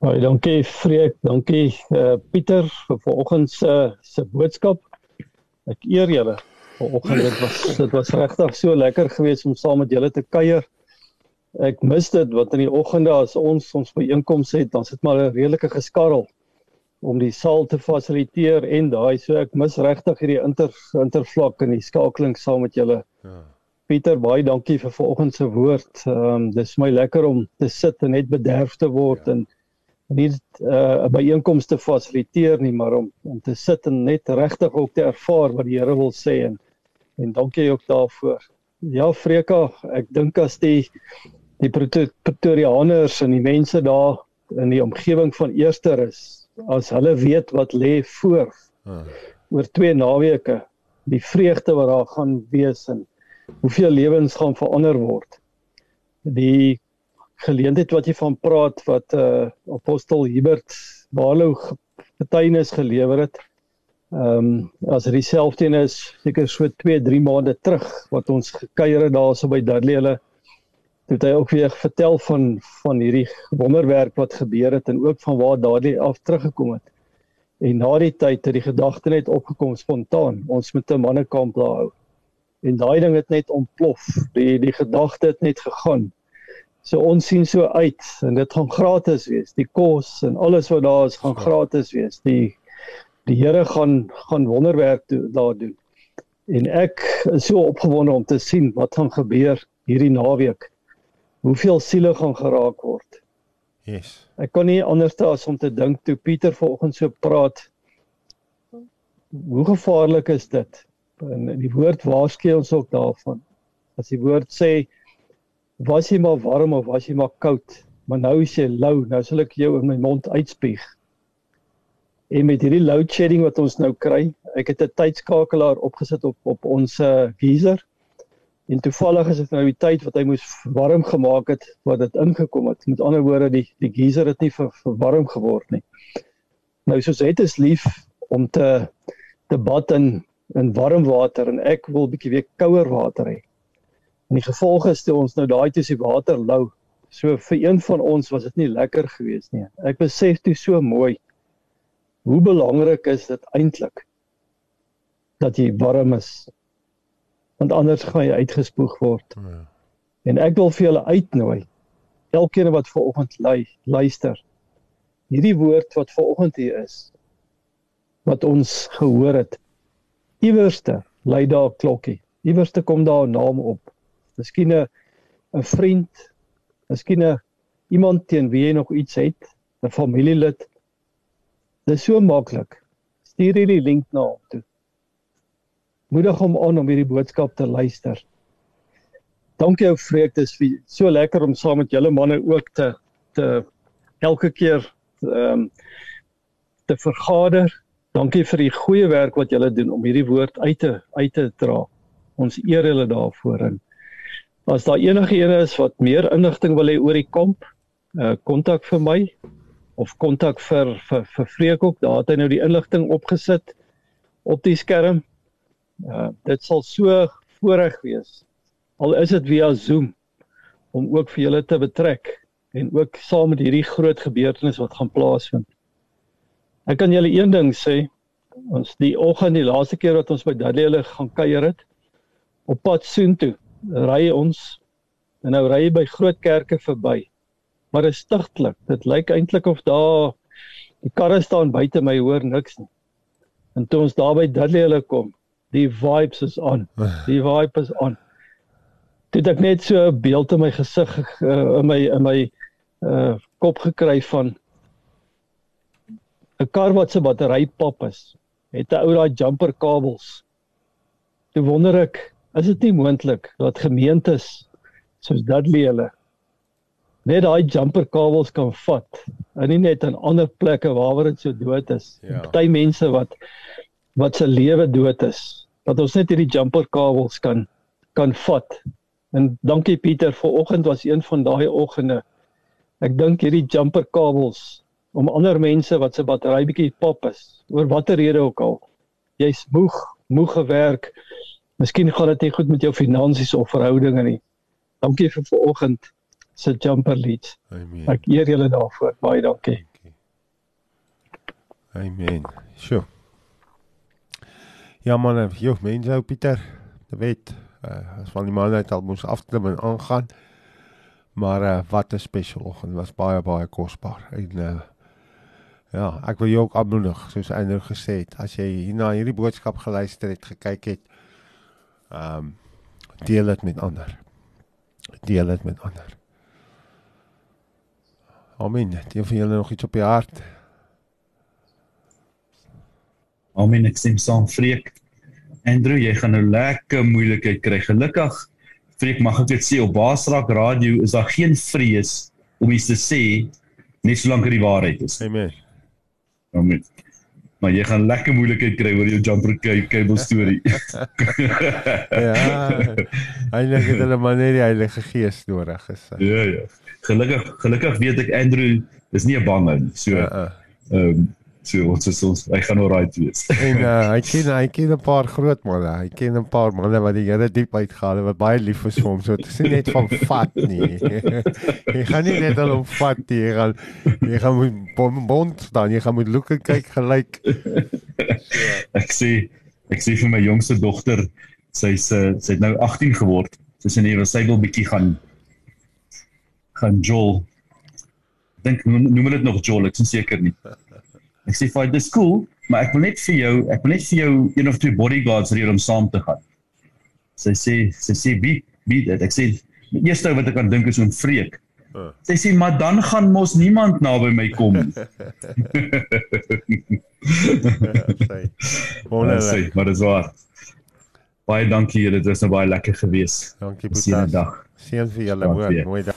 Baie dankie Freek, dankie uh, Pieter vir vanoggend se se boodskap. Ek eer julle. Vanoggend dit was dit was regtig so lekker geweest om saam met julle te kuier. Ek mis dit want in die oggende as ons ons byeenkomste het, dan sit maar 'n redelike geskarrel om die saal te fasiliteer en daai so ek mis regtig hierdie inter intervlak en die skakeling saam met julle. Ja. Pieter, baie dankie vir vanoggend se woord. Ehm um, dis my lekker om te sit en net bederf te word ja. en nie uh, 'n uh, byeenkoms te fasiliteer nie, maar om om te sit en net regtig ook te ervaar wat die Here wil sê en en dankie ook daarvoor. Ja, Freka, ek dink as die die Pretorianers en die mense daar in die omgewing van Eerster is as hulle weet wat lê voor uh. oor twee naweke die vreugde wat daar gaan wees en hoeveel lewens gaan verander word die geleentheid wat jy van praat wat uh, apostel Hubert Barlow getuienis gelewer het ehm um, as dit dieselfde is seker so 2 3 maande terug wat ons gekuier het daarso by Dudley hulle het hy ook weer vertel van van hierdie wonderwerk wat gebeur het en ook van waar daardie af teruggekom het. En na die tyd het die gedagte net opgekom spontaan, ons moet 'n mannekamp daar hou. En daai ding het net ontplof. Die die gedagte het net gegaan. So ons sien so uit en dit gaan gratis wees. Die kos en alles wat daar is gaan gratis wees. Die die Here gaan gaan wonderwerk do, daar doen. En ek is so opgewonde om te sien wat gaan gebeur hierdie naweek hoeveel siele gaan geraak word. Yes. Ek kon nie anders as om te dink toe Pieter vanoggend so praat. Hoe gevaarlik is dit? En die woord waarsku ons ook daarvan. As die woord sê was jy maar warm of was jy maar koud, maar nou is jy lou, nou sal ek jou in my mond uitspieg. En met hierdie load shedding wat ons nou kry, ek het 'n tydskakelaar opgesit op op ons uh, geyser En toevallig is dit nou die tyd wat hy moes warm gemaak het wat dit ingekom het. Met ander woorde die die geyser het nie vir, vir warm geword nie. Nou soos het is lief om te te bad in in warm water en ek wil bietjie weer kouer water hê. En die gevolg is toe ons nou daai toe se water lou. So vir een van ons was dit nie lekker geweest nie. Ek besef toe so mooi hoe belangrik is dit eintlik dat jy warm is want anders gaan jy uitgespoeg word. Ja. En ek wil vir julle uitnooi. Elkeen wat ver oggend lui, luister. Hierdie woord wat ver oggend hier is wat ons gehoor het. Iewerste lui daar 'n klokkie. Iewerste kom daar 'n naam op. Miskien 'n 'n vriend, miskien 'n iemand teen wie jy nog iets het, 'n familielid. Dit is so maklik. Stuur hierdie link na hom toe moedig hom aan om hierdie boodskap te luister. Dankie ou Freek, dit is so lekker om saam met julle manne ook te te elke keer ehm um, te vergader. Dankie vir die goeie werk wat julle doen om hierdie woord uit te uit te dra. Ons eer julle daarvoor en as daar enige ene is wat meer inligting wil hê oor die kamp, uh kontak vir my of kontak vir vir vir Freek ook. Daar het hy nou die inligting opgesit op die skerm. Uh dit sal so voorreg wees. Al is dit via Zoom om ook vir julle te betrek en ook saam met hierdie groot gebeurtenis wat gaan plaasvind. Ek kan julle een ding sê, ons die oggend die laaste keer wat ons by Dudley hulle gaan kuier het op pad soontoe, ry ons en nou ry by groot kerke verby. Maar dit is stigtelik. Dit lyk eintlik of daar die karre staan buite my hoor niks nie. En toe ons daar by Dudley hulle kom, die vibes is on. Die vibe is on. Dit ek net so 'n beeld in my gesig uh, in my in my uh kop gekry van 'n kar wat se battery pap is. Het 'n ou daai jumper kabels. Toe wonder ek, is dit nie moontlik dat gemeentes soos Dudley hulle net daai jumper kabels kan vat en nie net in ander plekke waar dit so dood is. Ja. Party mense wat wat se lewe dood is dat ons net hierdie jumper kabels kan kan vat. En dankie Pieter, ver oggend was een van daai oggende. Ek dink hierdie jumper kabels om ander mense wat se battery bietjie pap is, oor watter rede ook al. Jy's moeg, moeg gewerk. Miskien gaan dit nie goed met jou finansies of verhoudinge nie. Dankie vir vanoggend se jumper leads. Amen. Ek eer julle daarvoor. Baie dankie. Amen. Sjoe. Ja man, joh, mense ou Pieter, jy weet, uh, as van die uit al moes afklim en aangaan. Maar uh, wat 'n special oggend, was baie baie kosbaar. En uh, ja, ek wil jou ook aanmoedig, soos Andrew gesê het, as jy hier na hierdie boodskap geluister het, gekyk het, ehm um, deel dit met ander. Deel dit met ander. Amen. Het een van julle nog iets op die hart? Amen, ek stem saam Freek. Andrew, jy gaan nou lekker moeilikheid kry. Gelukkig Freek, mag ek dit sê op Basraak Radio is daar geen vrees om iets te sê net solank dit die waarheid is. Amen. Amen. Maar jy gaan lekker moeilikheid kry oor jou jumper cable storie. ja. Eintlik het hulle maar net die Heilige Gees nodig gesê. ja, ja. Gelukkig gelukkig weet ek Andrew is nie 'n bange nie. So Ja. ehm Uh, uh. um, so ons is ons hy gaan alright wees. En uh, hy ken hy ken 'n paar groot manne. Hy ken 'n paar manne wat die Here diep uitgehaal het wat baie lief is vir hom. So dit is nie net van vat nie. jy gaan nie net al om vat nie. Jy gaan jy gaan moet bon- bond staan. Jy gaan moet look en kyk gelyk. ek sê ek sê vir my jongste dogter sy's uh, sy het nou 18 geword. Sy sê nee, sy wil bietjie gaan gaan jol. Dink noem noem dit nog jol, ek is seker nie. Ek sê vir dis cool, maar ek wil net vir jou, ek wil net vir jou een of twee bodyguards reël om saam te gaan. Sy sê sy sê bied bied dit. Ek sê die eerste wat ek kan dink is Freek. Uh. Sy sê maar dan gaan mos niemand naby my kom nie. Sy. Ja, Wonderlik. sê, maar dis waar. Baie dankie julle, dit was nou baie lekker gewees. Dankie dag. Seën vir julle hoor. Mooi dag.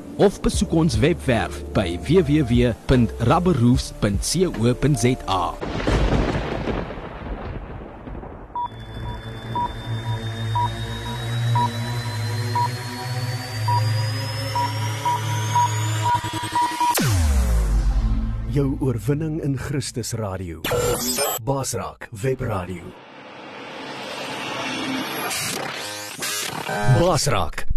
of besoek ons webwerf by www.rubberroofs.co.za. Jou oorwinning in Christus Radio. Basraak Webradio. Basraak,